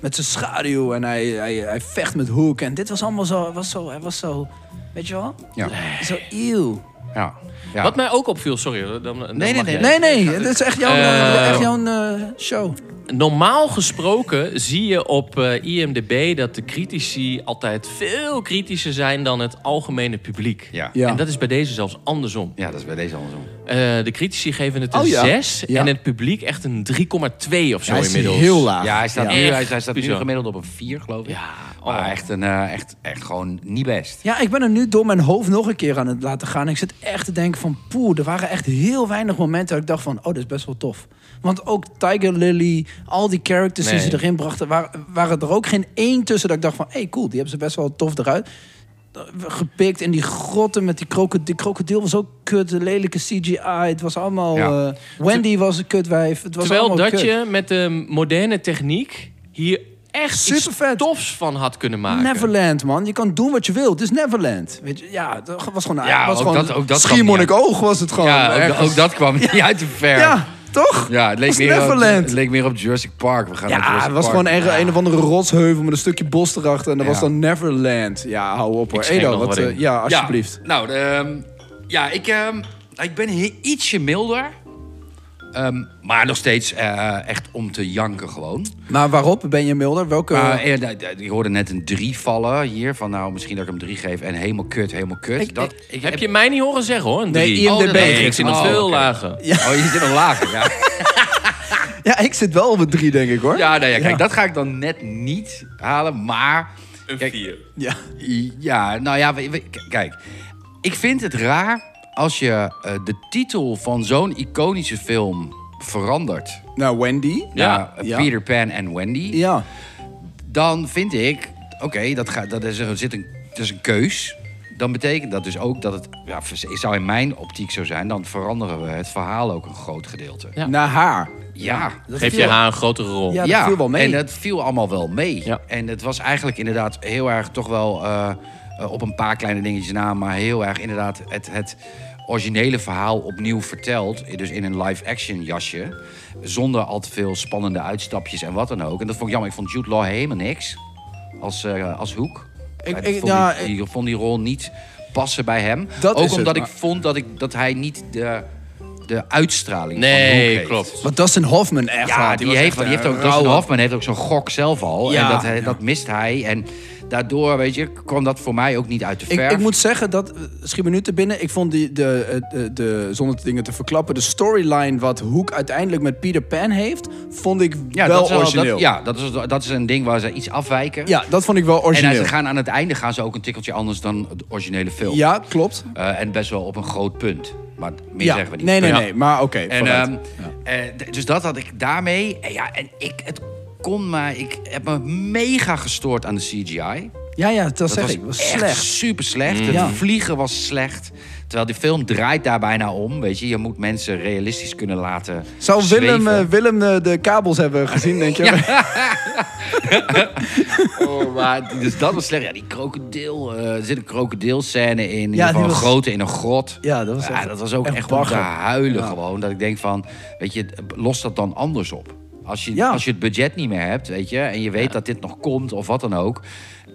[SPEAKER 1] met zijn schaduw en hij, hij, hij vecht met Hook. En dit was allemaal zo, was zo, hij was zo, weet je wel?
[SPEAKER 3] Ja.
[SPEAKER 1] Zo eeuw.
[SPEAKER 3] Ja. ja.
[SPEAKER 2] Wat mij ook opviel, sorry. Dan, dan
[SPEAKER 3] nee, nee.
[SPEAKER 1] Nee, nee, dit is echt jouw,
[SPEAKER 2] Eh,
[SPEAKER 1] echt jouw eh, show.
[SPEAKER 2] Normaal gesproken zie je op eh, IMDb dat de critici altijd veel kritischer zijn dan het algemene publiek.
[SPEAKER 3] Ja.
[SPEAKER 1] Ja.
[SPEAKER 2] En dat is bij deze zelfs andersom.
[SPEAKER 3] ja, dat is bij deze andersom.
[SPEAKER 2] Eh, de critici geven het een
[SPEAKER 1] Oh ja.
[SPEAKER 2] 6
[SPEAKER 1] Ja.
[SPEAKER 2] en het publiek echt een 3,2 of zo
[SPEAKER 1] Hij is
[SPEAKER 2] inmiddels.
[SPEAKER 1] heel laag.
[SPEAKER 3] Ja, hij staat,
[SPEAKER 1] Ja.
[SPEAKER 3] nu, hij, staat nu
[SPEAKER 2] bizar.
[SPEAKER 3] gemiddeld op een 4, geloof ik.
[SPEAKER 2] Ja,
[SPEAKER 3] Maar
[SPEAKER 2] oh.
[SPEAKER 3] echt, een, eh, echt, echt gewoon niet best.
[SPEAKER 1] Ja, ik ben er nu door mijn hoofd nog een keer aan het laten gaan. Ik zit echt te denken van... Poeh, er waren echt heel weinig momenten dat ik dacht van... Oh, dit is best wel tof. Want ook Tiger Lily, al die characters die ze erin brachten... Waren, waren er ook geen één tussen dat ik dacht van... Hé, hey, cool, die hebben ze best wel tof eruit. Gepikt in die grotten met die krokodil. Die krokodil was ook kut, de lelijke CGI. Het was allemaal...
[SPEAKER 3] Ja.
[SPEAKER 1] eh, Wendy was een kutwijf. Het was
[SPEAKER 2] Terwijl dat
[SPEAKER 1] kut.
[SPEAKER 2] je met de moderne techniek hier echt iets
[SPEAKER 1] Supervet.
[SPEAKER 2] tofs van had kunnen maken.
[SPEAKER 1] Neverland, man. Je kan doen wat je wilt. Het is Neverland. Weet je, ja, dat was gewoon...
[SPEAKER 3] Ja,
[SPEAKER 1] was
[SPEAKER 3] ook
[SPEAKER 1] gewoon
[SPEAKER 3] dat- ook dat
[SPEAKER 1] Schiermonnikoog was het gewoon.
[SPEAKER 3] ja, ook, dat kwam niet uit de ver.
[SPEAKER 1] Ja, toch?
[SPEAKER 3] Ja, het leek, meer op, het leek meer op Jurassic Park. We gaan naar
[SPEAKER 1] Ja,
[SPEAKER 3] Jurassic
[SPEAKER 1] het was
[SPEAKER 3] Park.
[SPEAKER 1] gewoon een, een of andere rotsheuvel met een stukje bos erachter. En dat
[SPEAKER 3] Ja.
[SPEAKER 1] was dan Neverland. Ja, hou op hoor. Edo,
[SPEAKER 2] nog
[SPEAKER 1] wat,
[SPEAKER 2] wat
[SPEAKER 1] eh, ja, alsjeblieft.
[SPEAKER 3] Ja, nou, ehm, ja, ik, ehm, ik ben he- ietsje milder. Ehm, maar nog steeds eh, echt om te janken gewoon.
[SPEAKER 1] Maar waarop ben je milder? Welke...
[SPEAKER 3] Maar eh, ik hoorde net een 3 vallen hier. Van nou, misschien dat ik hem 3 geef. En helemaal kut, helemaal kut.
[SPEAKER 1] Ik-
[SPEAKER 3] dat, ik
[SPEAKER 2] Heb je mij niet horen zeggen hoor? Een
[SPEAKER 1] Nee,
[SPEAKER 2] drie.
[SPEAKER 1] IMDb.
[SPEAKER 2] Oh, nee, ik zit nog
[SPEAKER 3] Oh,
[SPEAKER 2] veel lager.
[SPEAKER 1] ja.
[SPEAKER 3] Oh, je zit nog lager, ja.
[SPEAKER 1] ja, ik zit wel op een drie, denk ik hoor.
[SPEAKER 3] Ja, nou ja, kijk,
[SPEAKER 1] Ja.
[SPEAKER 3] dat ga ik dan net niet halen. Maar
[SPEAKER 2] Een
[SPEAKER 3] Kijk,
[SPEAKER 2] vier.
[SPEAKER 1] Ja.
[SPEAKER 3] Ja, nou ja, kijk. Ik vind het raar als je eh, de titel van zo'n iconische film verandert.
[SPEAKER 1] Nou, Wendy.
[SPEAKER 3] Ja,
[SPEAKER 1] Ja.
[SPEAKER 3] Peter Pan en Wendy.
[SPEAKER 1] Ja.
[SPEAKER 3] Dan vind ik, oké, dat, gaat, dat is, er zit een, dat is een keus. Dan betekent dat dus ook dat het, ja, zou in mijn optiek zo zijn, dan veranderen we het verhaal ook een groot gedeelte.
[SPEAKER 2] Ja.
[SPEAKER 1] Naar haar.
[SPEAKER 3] Ja,
[SPEAKER 1] Dat
[SPEAKER 2] Geef
[SPEAKER 1] viel-
[SPEAKER 2] je haar een grotere rol.
[SPEAKER 1] Ja, dat viel wel mee.
[SPEAKER 3] En het viel allemaal wel mee.
[SPEAKER 2] Ja.
[SPEAKER 3] En het was eigenlijk inderdaad heel erg toch wel eh, eh, op een paar kleine dingetjes na, maar heel erg inderdaad het, het originele verhaal opnieuw verteld. Dus in een live-action jasje. Zonder al te veel spannende uitstapjes en wat dan ook. En dat vond ik jammer. Ik vond Jude Law helemaal niks als, eh, als hoek.
[SPEAKER 1] Ik- ik-
[SPEAKER 3] vond, die, die- vond die rol niet passen bij hem.
[SPEAKER 1] Dat
[SPEAKER 3] Ook
[SPEAKER 1] het,
[SPEAKER 3] omdat
[SPEAKER 1] maar-
[SPEAKER 3] ik vond dat, ik, dat hij niet de, de uitstraling
[SPEAKER 2] Nee,
[SPEAKER 3] van
[SPEAKER 2] klopt.
[SPEAKER 1] Want Dustin Hoffman echt
[SPEAKER 3] Ja, die,
[SPEAKER 1] was
[SPEAKER 3] heeft,
[SPEAKER 1] echt
[SPEAKER 3] die heeft
[SPEAKER 1] een
[SPEAKER 3] ook, Dustin Hoffman heeft ook zo'n gok zelf al.
[SPEAKER 1] Ja,
[SPEAKER 3] en dat,
[SPEAKER 1] ja.
[SPEAKER 3] dat mist hij. En daardoor, weet je, kwam dat voor mij ook niet uit de
[SPEAKER 1] Ik,
[SPEAKER 3] verf.
[SPEAKER 1] ik moet zeggen dat, eh, schiet me nu te binnen, ik vond die, de, eh, de, de, zonder de dingen te verklappen, de storyline wat Hoek uiteindelijk met Peter Pan heeft, vond ik
[SPEAKER 3] ja,
[SPEAKER 1] wel
[SPEAKER 3] dat
[SPEAKER 1] origineel.
[SPEAKER 3] Dat, ja, dat is, dat is een ding waar ze iets afwijken.
[SPEAKER 1] Ja, dat vond ik wel
[SPEAKER 3] en
[SPEAKER 1] origineel.
[SPEAKER 3] ze gaan aan het einde gaan ze ook een tikkeltje anders dan de originele film.
[SPEAKER 1] Ja, klopt.
[SPEAKER 3] Eh, en best wel op een groot punt. Maar meer
[SPEAKER 1] Ja,
[SPEAKER 3] zeggen we niet.
[SPEAKER 1] nee, nee,
[SPEAKER 2] Ja.
[SPEAKER 1] nee, maar oké.
[SPEAKER 3] En,
[SPEAKER 1] vooruit.
[SPEAKER 3] ehm, eh, dus dat had ik daarmee. En ja, en ik, het kon maar. Ik heb me mega gestoord aan de CGI.
[SPEAKER 1] ja, ja, dat,
[SPEAKER 3] Dat
[SPEAKER 1] zeg
[SPEAKER 3] was
[SPEAKER 1] ik. was
[SPEAKER 3] echt
[SPEAKER 1] slecht.
[SPEAKER 3] super slecht. Het
[SPEAKER 1] Ja.
[SPEAKER 3] vliegen was slecht. Terwijl die film draait daar bijna om. Weet je, je moet mensen realistisch kunnen laten.
[SPEAKER 1] Zou Willem, eh, Willem eh, de kabels hebben gezien, denk je?
[SPEAKER 3] Oh, maar, dus dat was slecht. Ja, die krokodil. eh, er zit een krokodilscène in. in
[SPEAKER 1] Ja,
[SPEAKER 3] een
[SPEAKER 1] was-
[SPEAKER 3] grote in een grot.
[SPEAKER 1] Ja, dat was
[SPEAKER 3] Ja,
[SPEAKER 1] echt-
[SPEAKER 3] dat was ook
[SPEAKER 1] echt
[SPEAKER 3] echt, om te huilen
[SPEAKER 1] Ja.
[SPEAKER 3] gewoon. Dat ik denk van, weet je, los dat dan anders op. Als je,
[SPEAKER 1] Ja.
[SPEAKER 3] als je het budget niet meer hebt, weet je, en je weet dat dit nog komt of wat dan ook,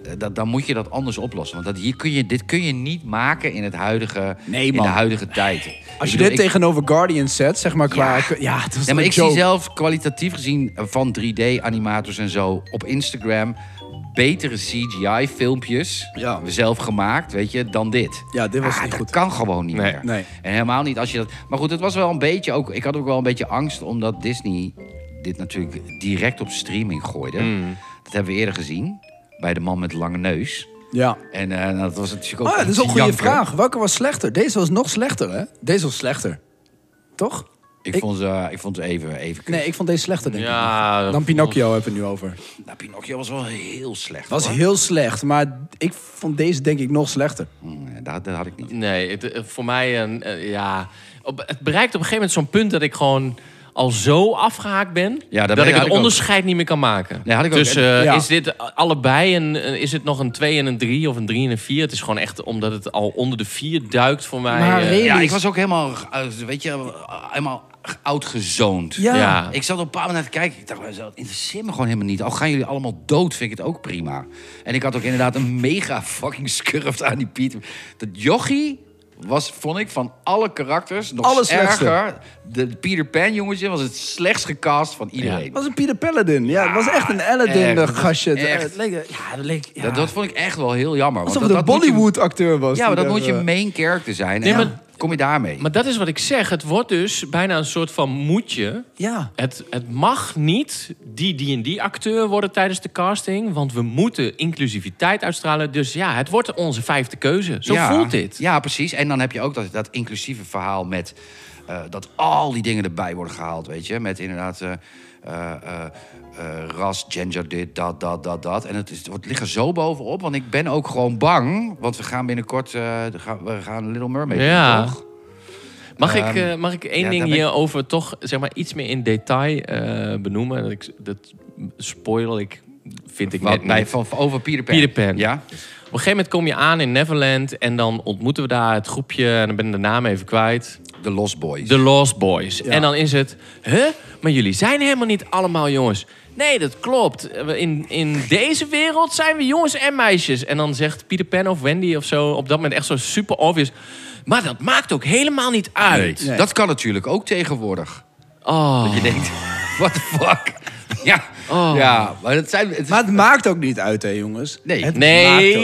[SPEAKER 3] eh, dat, dan moet je dat anders oplossen. Want dat, hier kun je, dit kun je niet maken in, het huidige,
[SPEAKER 1] Nee,
[SPEAKER 3] in de huidige tijd.
[SPEAKER 1] Als je
[SPEAKER 3] bedoel,
[SPEAKER 1] dit
[SPEAKER 3] ik-
[SPEAKER 1] tegenover Guardians zet, zeg maar, qua...
[SPEAKER 3] Ja.
[SPEAKER 1] Ja, het was
[SPEAKER 3] Ja, maar ik zie zelf kwalitatief gezien eh, van 3D-animators en zo op Instagram betere CGI-filmpjes,
[SPEAKER 1] Ja.
[SPEAKER 3] zelf gemaakt, weet je, dan dit.
[SPEAKER 1] Ja, dit was
[SPEAKER 3] Ah,
[SPEAKER 1] niet
[SPEAKER 3] dat
[SPEAKER 1] goed.
[SPEAKER 3] kan gewoon niet
[SPEAKER 2] Nee.
[SPEAKER 3] meer.
[SPEAKER 1] Nee.
[SPEAKER 3] En helemaal niet als je dat. Maar goed, het was wel een beetje ook. Ik had ook wel een beetje angst omdat Disney dit natuurlijk direct op streaming gooide.
[SPEAKER 2] Mm.
[SPEAKER 3] Dat hebben we eerder gezien bij de man met de lange neus.
[SPEAKER 1] Ja.
[SPEAKER 3] En eh, dat was natuurlijk ook.
[SPEAKER 1] Ah, dat is ook een goede vraag. Welke was slechter? Deze was nog slechter, hè? Deze was slechter. Toch?
[SPEAKER 3] Ik,
[SPEAKER 1] Ik-
[SPEAKER 3] vond ze, ik vond ze even, even.
[SPEAKER 1] Nee, ik vond deze slechter, denk
[SPEAKER 2] Ja,
[SPEAKER 1] ik. Dan Pinocchio hebben we het nu over.
[SPEAKER 3] Nou, Pinocchio was wel heel slecht.
[SPEAKER 1] was
[SPEAKER 3] hoor.
[SPEAKER 1] heel slecht, maar ik vond deze denk ik nog slechter.
[SPEAKER 3] Mm, ja, dat, dat had ik niet.
[SPEAKER 2] Nee, het, eh, voor mij een eh, ja. Op, het bereikt op een gegeven moment zo'n punt dat ik gewoon al zo afgehaakt ben
[SPEAKER 3] Ja, dat
[SPEAKER 2] ik het
[SPEAKER 3] ook.
[SPEAKER 2] onderscheid niet meer kan maken.
[SPEAKER 3] Nee, had ik ook.
[SPEAKER 2] dus eh,
[SPEAKER 1] Ja.
[SPEAKER 2] is dit allebei een eh, is het nog een 2 en een 3 of een 3 en een 4? Het is gewoon echt omdat het al onder de 4 duikt voor mij.
[SPEAKER 1] Maar
[SPEAKER 2] eh,
[SPEAKER 3] Ja, ik was ook helemaal, eh, weet je, eh, helemaal oudgezoond.
[SPEAKER 1] Ja.
[SPEAKER 2] Ja.
[SPEAKER 3] Ik zat op een paar momenten te kijken. Ik dacht, dat interesseert me gewoon helemaal niet. Al gaan jullie allemaal dood, vind ik het ook prima. En ik had ook inderdaad een mega fucking scurft aan die Pieter. Dat jochie was, vond ik, van alle karakters nog
[SPEAKER 1] Allerslechtste.
[SPEAKER 3] erger. De Peter Pan jongetje was het slechtst gecast van iedereen.
[SPEAKER 1] Het was een Peter Paladin. Ja, het was echt een Aladdin
[SPEAKER 3] echt.
[SPEAKER 1] eh, gastje.
[SPEAKER 3] Echt.
[SPEAKER 1] Het leek, ja, dat leek... Ja.
[SPEAKER 3] Dat, dat vond ik echt wel heel jammer. want
[SPEAKER 1] Alsof
[SPEAKER 3] dat,
[SPEAKER 1] het een
[SPEAKER 3] dat moet je-
[SPEAKER 1] Bollywood-acteur was.
[SPEAKER 3] Ja, maar
[SPEAKER 1] die
[SPEAKER 3] dat moet je
[SPEAKER 1] eh,
[SPEAKER 3] main character zijn.
[SPEAKER 2] Nee,
[SPEAKER 3] en
[SPEAKER 2] maar-
[SPEAKER 3] kom je daarmee.
[SPEAKER 2] Maar dat is wat ik zeg. Het wordt dus bijna een soort van moedje.
[SPEAKER 1] Ja.
[SPEAKER 2] Het, het mag niet die die en die acteur worden tijdens de casting. Want we moeten inclusiviteit uitstralen. Dus ja, het wordt onze vijfde keuze. Zo
[SPEAKER 3] ja,
[SPEAKER 2] voelt dit.
[SPEAKER 3] Ja, precies. En dan heb je ook dat, dat inclusieve verhaal met... eh, dat al die dingen erbij worden gehaald, weet je. Met inderdaad eh, eh, eh, ras, gender, dit, dat, dat, dat, dat. En het, is, het ligt er zo bovenop. Want ik ben ook gewoon bang. Want we gaan binnenkort... eh, we gaan- we gaan Little Mermaid
[SPEAKER 2] Ja.
[SPEAKER 3] toch?
[SPEAKER 2] Mag, ik,
[SPEAKER 3] Ehm,
[SPEAKER 2] eh, mag ik één
[SPEAKER 3] ja,
[SPEAKER 2] ding
[SPEAKER 3] ben ik-
[SPEAKER 2] hierover toch zeg maar, iets meer in detail benoemen? Dat, ik, dat spoil ik, vind ik
[SPEAKER 3] Wat,
[SPEAKER 2] net
[SPEAKER 3] bij,
[SPEAKER 2] niet.
[SPEAKER 3] van, van- over Peter Pan.
[SPEAKER 2] Peter Pan.
[SPEAKER 3] Ja?
[SPEAKER 2] Op een gegeven moment kom je aan in Neverland... en dan ontmoeten we daar het groepje... en dan ben ik de naam even kwijt...
[SPEAKER 3] The Lost Boys.
[SPEAKER 2] The Lost Boys. En dan is het, huh? Maar jullie zijn helemaal niet allemaal jongens. Nee, dat klopt. In, in deze wereld zijn we jongens en meisjes. En dan zegt Peter Pan of Wendy of zo op dat moment echt zo super obvious. Maar dat maakt ook helemaal niet uit.
[SPEAKER 1] Nee.
[SPEAKER 3] Dat kan natuurlijk ook tegenwoordig.
[SPEAKER 2] Oh.
[SPEAKER 3] Dat je denkt, what the fuck? Ja,
[SPEAKER 2] Oh.
[SPEAKER 3] ja maar het zijn... Het is-
[SPEAKER 1] Maar het maakt ook niet uit, hè, jongens.
[SPEAKER 3] Nee.
[SPEAKER 1] Het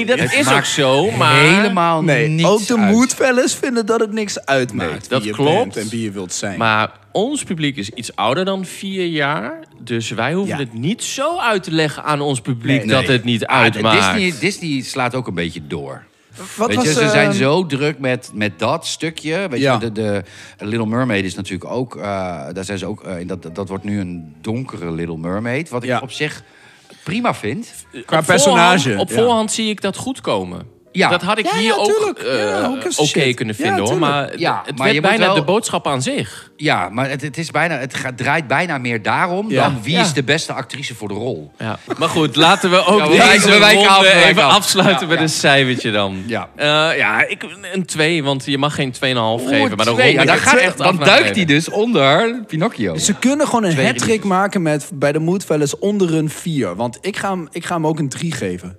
[SPEAKER 2] dat
[SPEAKER 1] niet.
[SPEAKER 3] Het
[SPEAKER 2] is ook
[SPEAKER 3] maakt
[SPEAKER 2] zo, maar...
[SPEAKER 3] helemaal
[SPEAKER 1] Nee,
[SPEAKER 3] niets
[SPEAKER 1] ook de moedfellas vinden dat het niks uitmaakt.
[SPEAKER 2] Nee, dat
[SPEAKER 1] wie je
[SPEAKER 2] klopt.
[SPEAKER 1] bent en wie je wilt zijn.
[SPEAKER 2] Maar ons publiek is iets ouder dan vier jaar. Dus wij hoeven
[SPEAKER 1] Ja.
[SPEAKER 2] het niet zo uit te leggen aan ons publiek
[SPEAKER 1] Nee,
[SPEAKER 2] dat het niet
[SPEAKER 3] Ah,
[SPEAKER 2] uitmaakt.
[SPEAKER 3] Disney, Disney slaat ook een beetje door.
[SPEAKER 1] Wat
[SPEAKER 3] weet
[SPEAKER 1] was,
[SPEAKER 3] je, ze
[SPEAKER 1] eh,
[SPEAKER 3] zijn zo druk met, met dat stukje. Weet
[SPEAKER 1] Ja.
[SPEAKER 3] je, de, de Little Mermaid is natuurlijk ook... eh, daar zijn ze ook eh, in dat, dat wordt nu een donkere Little Mermaid. Wat ik
[SPEAKER 1] Ja.
[SPEAKER 3] op zich prima vind.
[SPEAKER 1] Qua
[SPEAKER 2] Op
[SPEAKER 1] personage.
[SPEAKER 2] voorhand- op
[SPEAKER 1] ja.
[SPEAKER 2] voorhand zie ik dat goed komen.
[SPEAKER 3] Ja.
[SPEAKER 2] Dat had ik
[SPEAKER 1] Ja,
[SPEAKER 2] hier
[SPEAKER 1] ja,
[SPEAKER 2] ook eh,
[SPEAKER 1] Ja,
[SPEAKER 2] oké kunnen
[SPEAKER 1] Ja,
[SPEAKER 2] vinden hoor. Maar
[SPEAKER 3] Ja,
[SPEAKER 2] het
[SPEAKER 3] maar
[SPEAKER 2] werd
[SPEAKER 3] je
[SPEAKER 2] bijna
[SPEAKER 3] wel-
[SPEAKER 2] de boodschap aan zich.
[SPEAKER 3] Ja, maar het, het, is bijna, het gaat, draait bijna meer daarom...
[SPEAKER 1] Ja.
[SPEAKER 3] dan wie
[SPEAKER 2] Ja.
[SPEAKER 3] is de beste actrice voor de rol.
[SPEAKER 2] Ja. Maar goed, laten we ook deze
[SPEAKER 3] wijken- we wijken
[SPEAKER 2] ronde
[SPEAKER 3] af,
[SPEAKER 2] even
[SPEAKER 3] af.
[SPEAKER 2] afsluiten
[SPEAKER 3] Ja,
[SPEAKER 2] met
[SPEAKER 3] ja.
[SPEAKER 2] een cijfertje dan.
[SPEAKER 3] Ja.
[SPEAKER 2] Eh, ja, ik, een 2, want je mag geen 2,5 geven. Maar
[SPEAKER 3] twee. dan,
[SPEAKER 2] gaat
[SPEAKER 3] gaat,
[SPEAKER 2] echt
[SPEAKER 3] dan duikt hij dus onder Pinocchio.
[SPEAKER 1] Ze kunnen gewoon een
[SPEAKER 3] releases.
[SPEAKER 1] maken met bij de Moodfellas onder een 4. Want ik ga, hem, ik ga hem ook een 3 geven.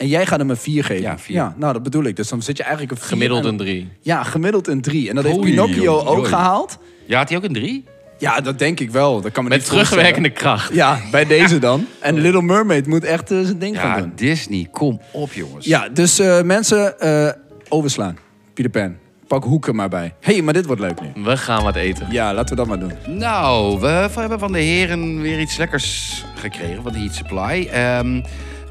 [SPEAKER 1] En jij gaat hem een 4 geven.
[SPEAKER 3] Ja, vier.
[SPEAKER 1] Ja, nou, dat bedoel ik. Dus dan zit je eigenlijk een 4.
[SPEAKER 2] Gemiddeld
[SPEAKER 1] en-
[SPEAKER 2] een 3.
[SPEAKER 1] Ja, gemiddeld een 3. En dat heeft
[SPEAKER 3] Oei,
[SPEAKER 1] Pinocchio ook gehaald.
[SPEAKER 3] Ja, had hij ook een drie?
[SPEAKER 1] Ja, dat denk ik wel. Dat kan me
[SPEAKER 2] Met
[SPEAKER 1] niet
[SPEAKER 2] terugwerkende kracht.
[SPEAKER 1] Ja, bij deze dan. En Little Mermaid moet echt eh, zijn ding gaan
[SPEAKER 3] Ja,
[SPEAKER 1] doen.
[SPEAKER 3] Disney, kom op jongens.
[SPEAKER 1] Ja, dus eh, mensen, eh, overslaan. Peter Pan. Pak hoeken maar bij. Hé, hey, maar dit wordt leuk nu.
[SPEAKER 2] We gaan wat eten.
[SPEAKER 1] Ja, laten we dat maar doen.
[SPEAKER 3] Nou, we hebben van de heren weer iets lekkers gekregen van de Heat Supply. Ehm,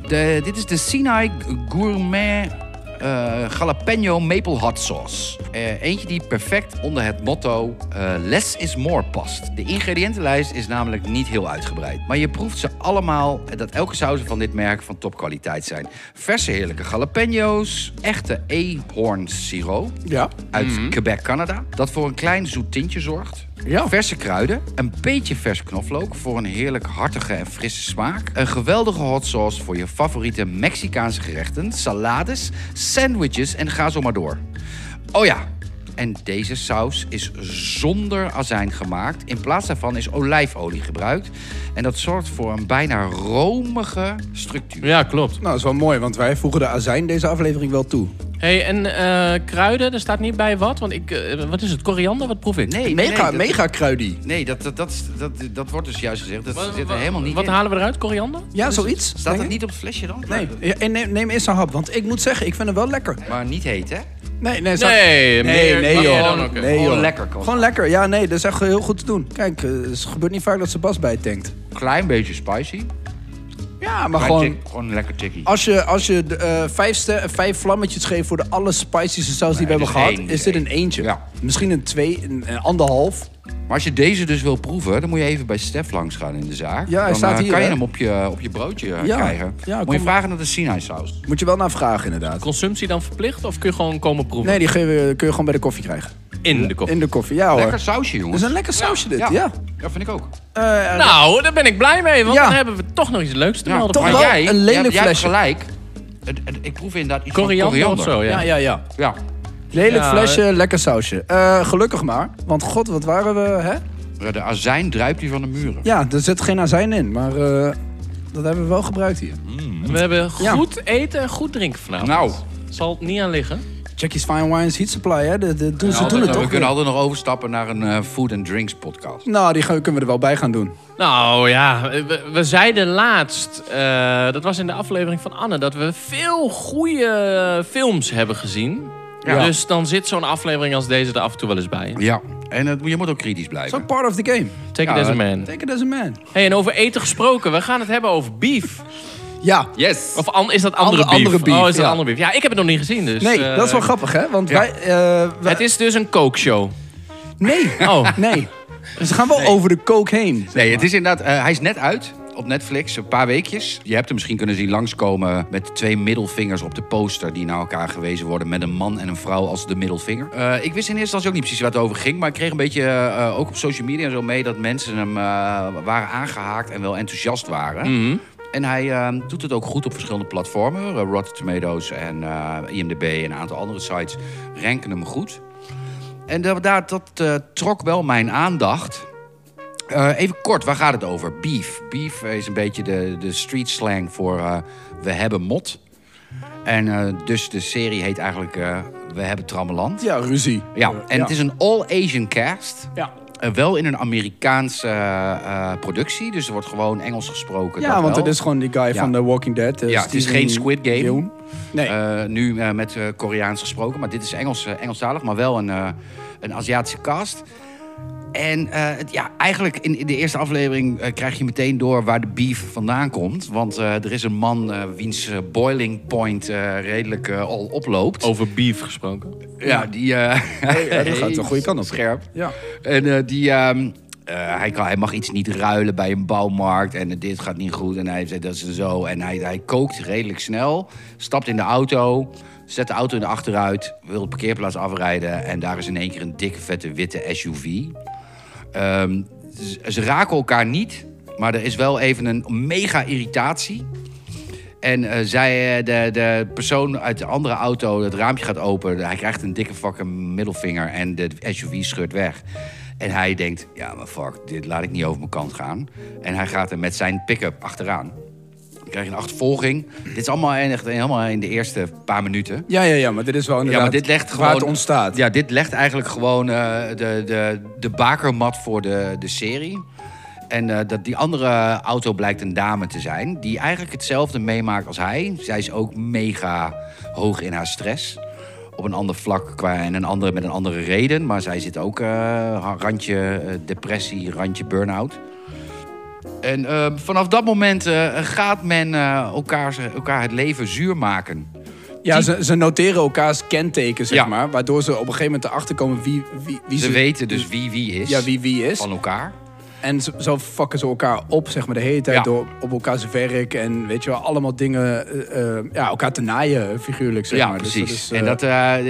[SPEAKER 3] de, dit is de Sinai Gourmet eh, Jalapeno Maple Hot Sauce. Eh, eentje die perfect onder het motto eh, less is more past. De ingrediëntenlijst is namelijk niet heel uitgebreid. Maar je proeft ze allemaal dat elke sauzen van dit merk van topkwaliteit zijn. Verse heerlijke jalapeno's, echte eekhoornsiroop
[SPEAKER 1] Ja.
[SPEAKER 3] uit Quebec, Canada. Dat voor een klein zoet tintje zorgt.
[SPEAKER 1] Ja.
[SPEAKER 3] Verse kruiden, een beetje vers knoflook voor een heerlijk hartige en frisse smaak. Een geweldige hot sauce voor je favoriete Mexicaanse gerechten, salades, sandwiches en ga zo maar door. Oh ja, en deze saus is zonder azijn gemaakt. In plaats daarvan is olijfolie gebruikt. En dat zorgt voor een bijna romige structuur.
[SPEAKER 2] Ja, klopt.
[SPEAKER 1] Nou, dat is wel mooi, want wij voegen de azijn deze aflevering wel toe.
[SPEAKER 2] Hey, en eh, kruiden, er staat niet bij wat. Want ik, eh, wat is het? Koriander? Wat proef ik?
[SPEAKER 3] Nee, nee,
[SPEAKER 1] Mega,
[SPEAKER 3] nee, dat-
[SPEAKER 1] mega kruidie.
[SPEAKER 3] Nee, dat, dat, dat, dat, dat wordt dus juist gezegd. Dat
[SPEAKER 2] Wat-
[SPEAKER 3] zit er
[SPEAKER 2] wat-
[SPEAKER 3] helemaal niet
[SPEAKER 2] Wat
[SPEAKER 3] in.
[SPEAKER 2] halen we eruit? Koriander?
[SPEAKER 1] Ja, zoiets.
[SPEAKER 3] Staat dat niet op het flesje dan?
[SPEAKER 1] Nee, Ja, en neem, neem eerst een hap, want ik moet zeggen, ik vind hem wel lekker.
[SPEAKER 3] Maar niet heet, hè?
[SPEAKER 1] Nee, nee, zou-
[SPEAKER 2] Nee,
[SPEAKER 1] nee, nee, joh.
[SPEAKER 2] dan ook.
[SPEAKER 1] Nee,
[SPEAKER 3] Gewoon
[SPEAKER 1] joh.
[SPEAKER 3] lekker kan.
[SPEAKER 1] Gewoon lekker. Ja, nee, dat is echt heel goed te doen. Kijk, eh, het gebeurt niet vaak dat Sebas bij tankt.
[SPEAKER 3] Klein beetje spicy.
[SPEAKER 1] Ja, maar gewoon...
[SPEAKER 3] tik- gewoon lekker tikkie.
[SPEAKER 1] Als je, als je eh, vijf, ste- vijf vlammetjes geeft voor de allerspicieste saus die we hebben gehad,
[SPEAKER 3] één,
[SPEAKER 1] is dit een eentje.
[SPEAKER 3] Ja.
[SPEAKER 1] Misschien een twee, een, een anderhalf.
[SPEAKER 3] Maar als je deze dus wil proeven, dan moet je even bij Stef langs gaan in de zaak.
[SPEAKER 1] Ja, hij
[SPEAKER 3] dan
[SPEAKER 1] staat
[SPEAKER 3] eh,
[SPEAKER 1] hier,
[SPEAKER 3] kan je
[SPEAKER 1] hè?
[SPEAKER 3] hem op je, op je broodje eh,
[SPEAKER 1] Ja,
[SPEAKER 3] krijgen.
[SPEAKER 1] ja,
[SPEAKER 3] moet
[SPEAKER 1] kom
[SPEAKER 3] je vragen naar de Sinai saus.
[SPEAKER 1] Moet je wel naar vragen, inderdaad.
[SPEAKER 2] Consumptie dan verplicht of kun je gewoon komen proeven?
[SPEAKER 1] Nee, die kun je, kun je gewoon bij de koffie krijgen.
[SPEAKER 2] In de koffie.
[SPEAKER 1] In de koffie, ja hoor.
[SPEAKER 3] Lekker sausje,
[SPEAKER 1] Dat
[SPEAKER 3] jongens.
[SPEAKER 1] is een lekker sausje dit, ja.
[SPEAKER 3] Ja. Ja, vind ik ook.
[SPEAKER 1] Eh,
[SPEAKER 2] Nou, daar ben ik blij mee, want
[SPEAKER 1] Ja.
[SPEAKER 2] dan hebben we toch nog iets leuks te
[SPEAKER 3] Ja,
[SPEAKER 2] melden.
[SPEAKER 1] toch
[SPEAKER 3] maar
[SPEAKER 1] wel
[SPEAKER 3] jij,
[SPEAKER 1] een lelijk
[SPEAKER 3] jij, jij hebt
[SPEAKER 1] flesje.
[SPEAKER 3] gelijk. Het- het- ik proef inderdaad iets
[SPEAKER 2] Koriander,
[SPEAKER 3] van
[SPEAKER 2] of zo, ja.
[SPEAKER 1] ja, ja, ja.
[SPEAKER 3] Ja.
[SPEAKER 1] Lelijk
[SPEAKER 2] Ja,
[SPEAKER 1] flesje, lekker sausje. Eh, gelukkig maar. Want god, wat waren we, hè?
[SPEAKER 3] De azijn druipt hier van de muren.
[SPEAKER 1] Ja, er zit geen azijn in, maar eh, dat hebben we wel gebruikt hier.
[SPEAKER 2] We hebben
[SPEAKER 1] Ja.
[SPEAKER 2] goed eten en goed drinken vanavond.
[SPEAKER 3] Nou.
[SPEAKER 2] Zal het niet aan liggen.
[SPEAKER 1] Jackie's Fine Wines Heat Supply, hè? De, de, doen, ze
[SPEAKER 3] Altijd-
[SPEAKER 1] doen het toch?
[SPEAKER 3] we kunnen altijd nog overstappen naar een eh, food and drinks podcast.
[SPEAKER 1] Nou, die gaan, kunnen we er wel bij gaan doen.
[SPEAKER 2] Nou ja, we, we zeiden laatst, eh, dat was in de aflevering van Anne, dat we veel goede films hebben gezien.
[SPEAKER 3] Ja.
[SPEAKER 2] Dus dan zit zo'n aflevering als deze er af en toe wel eens bij.
[SPEAKER 3] Ja. En het- je moet ook kritisch
[SPEAKER 1] Dat is
[SPEAKER 3] blijven.
[SPEAKER 1] ook part of the game.
[SPEAKER 2] Take
[SPEAKER 3] Ja,
[SPEAKER 2] it as a man.
[SPEAKER 1] Take it as a man.
[SPEAKER 2] Hey, en over eten gesproken, we gaan het hebben over beef.
[SPEAKER 1] Ja.
[SPEAKER 3] Yes.
[SPEAKER 2] Of an- is dat andere,
[SPEAKER 1] Andere-
[SPEAKER 2] beef?
[SPEAKER 1] andere beef,
[SPEAKER 2] Oh, is dat
[SPEAKER 1] ja.
[SPEAKER 2] andere beef? Ja, ik heb het nog niet gezien, dus...
[SPEAKER 1] Nee,
[SPEAKER 2] eh,
[SPEAKER 1] dat is wel grappig, hè? Want
[SPEAKER 3] ja.
[SPEAKER 1] wij... eh, wij-
[SPEAKER 2] Het is dus een kookshow.
[SPEAKER 1] Nee.
[SPEAKER 2] Oh.
[SPEAKER 1] Nee. Dus we gaan wel over de coke heen.
[SPEAKER 3] Nee, het is inderdaad... eh, hij is net uit op Netflix, een paar weekjes. Je hebt hem misschien kunnen zien langskomen met twee middelvingers op de poster... die naar elkaar gewezen worden met een man en een vrouw als de middelvinger. Eh, ik wist in eerste instantie ook niet precies waar het over ging... maar ik kreeg een beetje, eh, ook op social media en zo mee... dat mensen hem eh, waren aangehaakt en wel enthousiast waren.
[SPEAKER 2] Mhm.
[SPEAKER 3] En hij eh, doet het ook goed op verschillende platformen. Uh, Rotten Tomatoes en eh, IMDb en een aantal andere sites ranken hem goed. En dat, dat, dat eh, trok wel mijn aandacht. Even kort, waar gaat het over? Beef. Beef is een beetje de, de street slang voor we hebben mot. En dus de serie heet eigenlijk We hebben Trammeland.
[SPEAKER 1] Ja, ruzie.
[SPEAKER 3] Ja, en het is een all-Asian cast.
[SPEAKER 1] Ja.
[SPEAKER 3] Eh, wel in een Amerikaanse eh, eh, productie. Dus er wordt gewoon Engels gesproken.
[SPEAKER 1] Ja, want het is gewoon die guy
[SPEAKER 3] Ja.
[SPEAKER 1] van The Walking Dead.
[SPEAKER 3] Ja, het is geen Squid Game.
[SPEAKER 1] Nee.
[SPEAKER 3] Nu met Koreaans gesproken, maar dit is Engels, Engelstalig, maar wel een, een Aziatische cast. En eh, het, ja, eigenlijk in, in de eerste aflevering eh, krijg je meteen door waar de beef vandaan komt. Want eh, er is een man wiens boiling point eh, redelijk al oploopt.
[SPEAKER 2] Over beef gesproken.
[SPEAKER 3] Ja, die... eh,
[SPEAKER 1] ja, dat gaat de goede kant op.
[SPEAKER 3] Scherp.
[SPEAKER 1] Ja.
[SPEAKER 3] En eh, die... ehm, eh, hij, kan, hij mag iets niet ruilen bij een bouwmarkt. En dit gaat niet goed. En hij zegt dat is zo. En hij, hij kookt redelijk snel. Stapt in de auto. Zet de auto in de achteruit. Wil de parkeerplaats afrijden. En daar is in één keer een dikke, vette, witte SUV. Ehm, ze, raken elkaar niet. Maar er is wel even een mega irritatie. En eh, zij, eh, de, de persoon uit de andere auto, het raampje gaat open. Hij krijgt een dikke fucking middelvinger en de SUV scheurt weg. En hij denkt, ja maar fuck, dit laat ik niet over mijn kant gaan. En hij gaat er met zijn pick-up achteraan. Dan krijg je een achtervolging. Dit is allemaal echt helemaal in de eerste paar minuten.
[SPEAKER 1] Ja, ja, ja, maar dit is wel
[SPEAKER 3] Ja,
[SPEAKER 1] inderdaad
[SPEAKER 3] maar dit legt
[SPEAKER 1] waar het
[SPEAKER 3] gewoon...
[SPEAKER 1] ontstaat.
[SPEAKER 3] Ja, dit legt eigenlijk gewoon eh, de, de, de bakermat voor de, de serie. En eh, dat die andere auto blijkt een dame te zijn... die eigenlijk hetzelfde meemaakt als hij. Zij is ook mega hoog in haar stress. Op een ander vlak qua, en een andere, met een andere reden. Maar zij zit ook eh, randje depressie, randje burn-out. En eh, vanaf dat moment eh, gaat men eh, elkaar, elkaar het leven zuur maken.
[SPEAKER 1] Ja, ze, ze noteren elkaars kenteken, zeg
[SPEAKER 3] Ja.
[SPEAKER 1] maar. Waardoor ze op een gegeven moment erachter komen wie, wie, wie
[SPEAKER 3] Ze weten dus wie wie is
[SPEAKER 1] Ja, wie wie is.
[SPEAKER 3] van elkaar.
[SPEAKER 1] En zo, zo fucken ze elkaar op, zeg maar, de hele tijd
[SPEAKER 3] Ja.
[SPEAKER 1] door op elkaars werk. En weet je wel, allemaal dingen, ja, elkaar te naaien, figuurlijk, zeg
[SPEAKER 3] ja,
[SPEAKER 1] maar. Dus
[SPEAKER 3] precies.
[SPEAKER 1] dat is,
[SPEAKER 3] en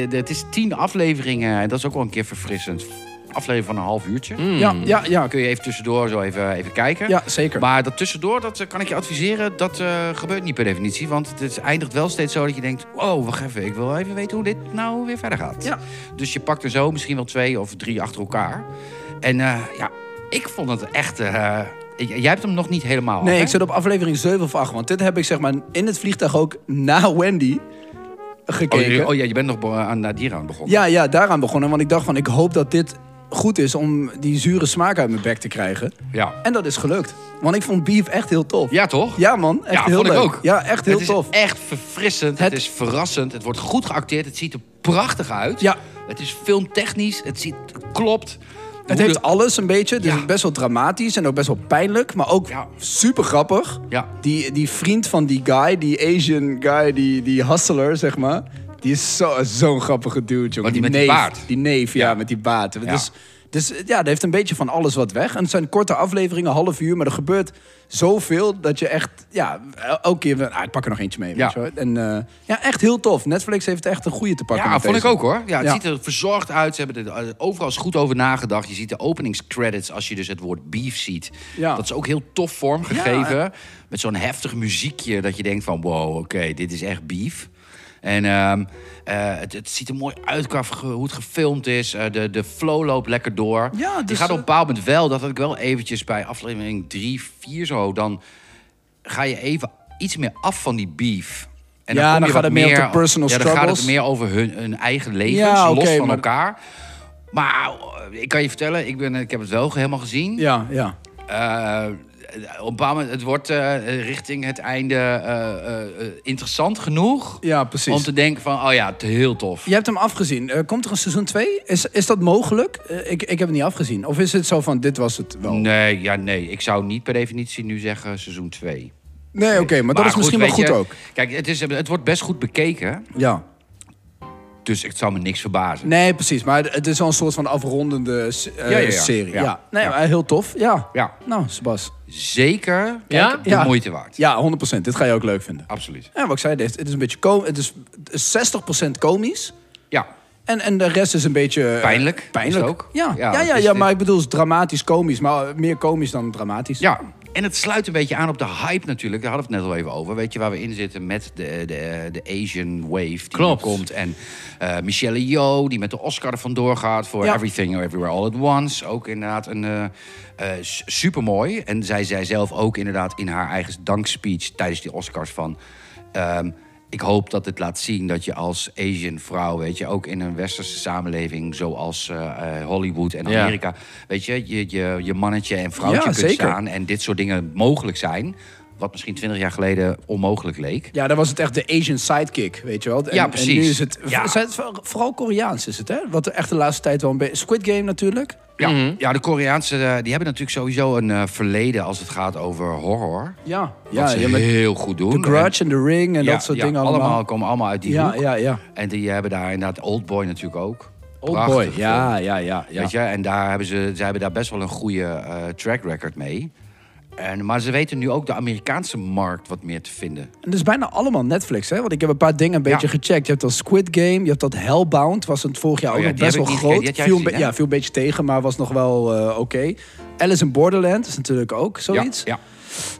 [SPEAKER 3] dat, het is tien afleveringen. En dat is ook wel een keer verfrissend. Aflevering van een half uurtje.
[SPEAKER 2] Mm.
[SPEAKER 1] Ja, ja, ja,
[SPEAKER 3] Dan kun je even tussendoor zo even, even kijken.
[SPEAKER 1] ja, zeker.
[SPEAKER 3] Maar dat tussendoor, dat eh, kan ik je adviseren, dat eh, gebeurt niet per definitie. Want het eindigt wel steeds zo dat je denkt... wow, wacht even, ik wil even weten hoe dit nou weer verder gaat.
[SPEAKER 1] Ja.
[SPEAKER 3] Dus je pakt er zo misschien wel twee of drie achter elkaar. En eh, ja, ik vond het echt... eh, jij hebt hem nog niet helemaal
[SPEAKER 1] Nee,
[SPEAKER 3] af,
[SPEAKER 1] ik zit op aflevering 7 of 8. Want dit heb ik zeg maar in het vliegtuig ook na Wendy
[SPEAKER 3] Oh,
[SPEAKER 1] gekeken.
[SPEAKER 3] je- oh ja, je bent nog aan naar dieren aan begonnen.
[SPEAKER 1] Ja, ja, daaraan begonnen. Want ik dacht van, ik hoop dat dit goed is om die zure smaak uit mijn bek te krijgen.
[SPEAKER 3] Ja,
[SPEAKER 1] En dat is gelukt. Want ik vond Beef echt heel tof.
[SPEAKER 3] ja toch?
[SPEAKER 1] Ja, man. Echt
[SPEAKER 3] Ja,
[SPEAKER 1] heel
[SPEAKER 3] vond ik
[SPEAKER 1] leuk.
[SPEAKER 3] ook.
[SPEAKER 1] Ja, echt heel
[SPEAKER 3] het is
[SPEAKER 1] tof.
[SPEAKER 3] echt verfrissend. Het,
[SPEAKER 1] Het-
[SPEAKER 3] is verrassend. Het wordt goed geacteerd. Het ziet er prachtig uit.
[SPEAKER 1] Ja.
[SPEAKER 3] Het is filmtechnisch. Het, ziet, het klopt.
[SPEAKER 1] Het
[SPEAKER 3] Hoe
[SPEAKER 1] heeft
[SPEAKER 3] de-
[SPEAKER 1] alles een beetje. Het
[SPEAKER 3] Ja.
[SPEAKER 1] is best wel dramatisch en ook best wel pijnlijk. Maar ook
[SPEAKER 3] Ja.
[SPEAKER 1] super grappig.
[SPEAKER 3] Ja.
[SPEAKER 1] Die, die vriend van die guy, die Asian guy, die, die hustler, zeg maar. Die is zo- zo'n grappige dude, jongen.
[SPEAKER 3] Die met die
[SPEAKER 1] neef,
[SPEAKER 3] baard.
[SPEAKER 1] Die neef, ja,
[SPEAKER 3] Ja.
[SPEAKER 1] met die baard.
[SPEAKER 3] Ja.
[SPEAKER 1] Dus, dus ja, dat heeft een beetje van alles wat weg. En het zijn korte afleveringen, half uur. Maar er gebeurt zoveel dat je echt... Ja, elke keer... Ah, ik pak er nog eentje mee,
[SPEAKER 3] Ja.
[SPEAKER 1] weet je wel. En eh, ja, echt heel tof. Netflix heeft echt een goede te pakken
[SPEAKER 3] Ja, vond ik ook hoor. Ja, het
[SPEAKER 1] Ja.
[SPEAKER 3] ziet er verzorgd uit. Ze hebben er eh, overal goed over nagedacht. Je ziet de openingscredits als je dus het woord beef ziet.
[SPEAKER 1] Ja.
[SPEAKER 3] Dat is ook heel tof vormgegeven. Met zo'n heftig muziekje dat je denkt van... wow, oké, dit is echt beef. En ehm, eh, het, het ziet er mooi uit qua hoe het gefilmd is. Eh, de, de flow loopt lekker door.
[SPEAKER 1] Ja,
[SPEAKER 3] Die
[SPEAKER 1] dus,
[SPEAKER 3] gaat op
[SPEAKER 1] eh,
[SPEAKER 3] een bepaald moment wel... dat had ik wel eventjes bij aflevering 3, 4 zo... dan ga je even iets meer af van die beef. En
[SPEAKER 1] Ja,
[SPEAKER 3] kom
[SPEAKER 1] dan
[SPEAKER 3] je
[SPEAKER 1] gaat het meer op de personal
[SPEAKER 3] ja, dan gaat het meer over hun, hun eigen levens,
[SPEAKER 1] Ja,
[SPEAKER 3] los van
[SPEAKER 1] maar-
[SPEAKER 3] elkaar. Maar eh, ik kan je vertellen, ik, ben, ik heb het wel helemaal gezien.
[SPEAKER 1] Ja, ja.
[SPEAKER 3] Eh, op bepaald moment, het wordt eh, richting het einde eh, eh, eh, interessant genoeg...
[SPEAKER 1] Ja, precies.
[SPEAKER 3] om te denken van, oh ja, heel tof.
[SPEAKER 1] Je hebt hem afgezien. Eh, komt er een seizoen 2? Is, is dat mogelijk? Eh, ik, ik heb het niet afgezien. Of is het zo van, dit was het wel?
[SPEAKER 3] Nee, ja, nee, ik zou niet per definitie nu zeggen seizoen 2.
[SPEAKER 1] Nee, oké, maar dat is misschien wel goed
[SPEAKER 3] je,
[SPEAKER 1] ook.
[SPEAKER 3] Kijk, het, is, het wordt best goed bekeken,
[SPEAKER 1] Ja.
[SPEAKER 3] Dus het zou me niks verbazen.
[SPEAKER 1] Nee, precies. Maar het is wel een soort van afrondende eh,
[SPEAKER 3] Ja, ja, ja.
[SPEAKER 1] serie. Ja.
[SPEAKER 3] Ja.
[SPEAKER 1] Nee, maar heel tof. Ja.
[SPEAKER 3] Ja,
[SPEAKER 1] Nou, Sebas.
[SPEAKER 3] zeker
[SPEAKER 2] Ja?
[SPEAKER 3] kijken, de
[SPEAKER 1] Ja.
[SPEAKER 3] moeite waard.
[SPEAKER 1] Ja, 100%. Dit ga je ook leuk vinden.
[SPEAKER 3] Absoluut.
[SPEAKER 1] Ja, wat ik zei, dit- het is een beetje kom het is 60% komisch.
[SPEAKER 3] Ja,
[SPEAKER 1] En, en de rest is een beetje... eh,
[SPEAKER 3] Pijnlijk, is
[SPEAKER 1] Pijnlijk.
[SPEAKER 3] ook.
[SPEAKER 1] Ja, ja,
[SPEAKER 3] Ja,
[SPEAKER 1] ja, maar ik bedoel, het is dramatisch komisch. Maar meer komisch dan dramatisch.
[SPEAKER 3] Ja, en het sluit een beetje aan op de hype natuurlijk. Daar hadden we het net al even over. Weet je waar we in zitten met de, de, de Asian Wave die
[SPEAKER 2] Klopt.
[SPEAKER 3] komt. En eh, Michelle Yeoh die met de Oscar er vandoor gaat voor
[SPEAKER 1] Ja.
[SPEAKER 3] Everything Everywhere All at Once. Ook inderdaad een s- supermooi. En zij zei zelf ook inderdaad in haar eigen dankspeech tijdens die Oscars van... ehm, ik hoop dat het laat zien dat je als Asian vrouw, weet je, ook in een westerse samenleving zoals eh, eh, Hollywood en
[SPEAKER 2] Ja.
[SPEAKER 3] Amerika, weet je, je, je, je mannetje en vrouwtje
[SPEAKER 1] Ja,
[SPEAKER 3] kunt
[SPEAKER 1] zeker.
[SPEAKER 3] staan en dit soort dingen mogelijk zijn. Wat misschien twintig jaar geleden onmogelijk leek.
[SPEAKER 1] Ja, dat was het echt de Asian sidekick, weet je wel. En,
[SPEAKER 3] Ja,
[SPEAKER 1] En
[SPEAKER 3] precies.
[SPEAKER 1] nu is het,
[SPEAKER 3] Ja.
[SPEAKER 1] zijn het vooral- Koreaans is het, hè? Wat er echt de laatste tijd wel een beetje... Squid Game natuurlijk.
[SPEAKER 3] Ja,
[SPEAKER 2] Mhm.
[SPEAKER 3] ja de Koreaanse eh, die hebben natuurlijk sowieso een eh, verleden als het gaat over horror.
[SPEAKER 1] Ja,
[SPEAKER 3] Wat
[SPEAKER 1] ja,
[SPEAKER 3] ze
[SPEAKER 1] ja met
[SPEAKER 3] heel goed doen.
[SPEAKER 1] The Grudge en The Ring en
[SPEAKER 3] En- ja,
[SPEAKER 1] dat soort
[SPEAKER 3] ja,
[SPEAKER 1] dingen allemaal.
[SPEAKER 3] komen allemaal uit die
[SPEAKER 1] Ja,
[SPEAKER 3] hoek.
[SPEAKER 1] ja, ja.
[SPEAKER 3] En die hebben daar inderdaad Oldboy natuurlijk ook.
[SPEAKER 1] Old
[SPEAKER 3] Prachtig
[SPEAKER 1] Boy.
[SPEAKER 3] film.
[SPEAKER 1] Ja, ja, ja. ja.
[SPEAKER 3] Weet je, en daar hebben ze, ze hebben daar best wel een goede eh, track record mee. En, maar ze weten nu ook de Amerikaanse markt wat meer te vinden.
[SPEAKER 1] En dat is bijna allemaal Netflix, hè? Want ik heb een paar dingen een beetje
[SPEAKER 3] Ja.
[SPEAKER 1] gecheckt. Je hebt al Squid Game, je hebt dat Hellbound. Was het vorig jaar
[SPEAKER 3] Oh
[SPEAKER 1] ook
[SPEAKER 3] ja,
[SPEAKER 1] nog best wel groot.
[SPEAKER 3] gekeken.
[SPEAKER 1] Viel,
[SPEAKER 3] gezien,
[SPEAKER 1] ja, viel een beetje tegen, maar was nog wel eh, oké. Alice in Borderland is natuurlijk ook zoiets.
[SPEAKER 3] Ja,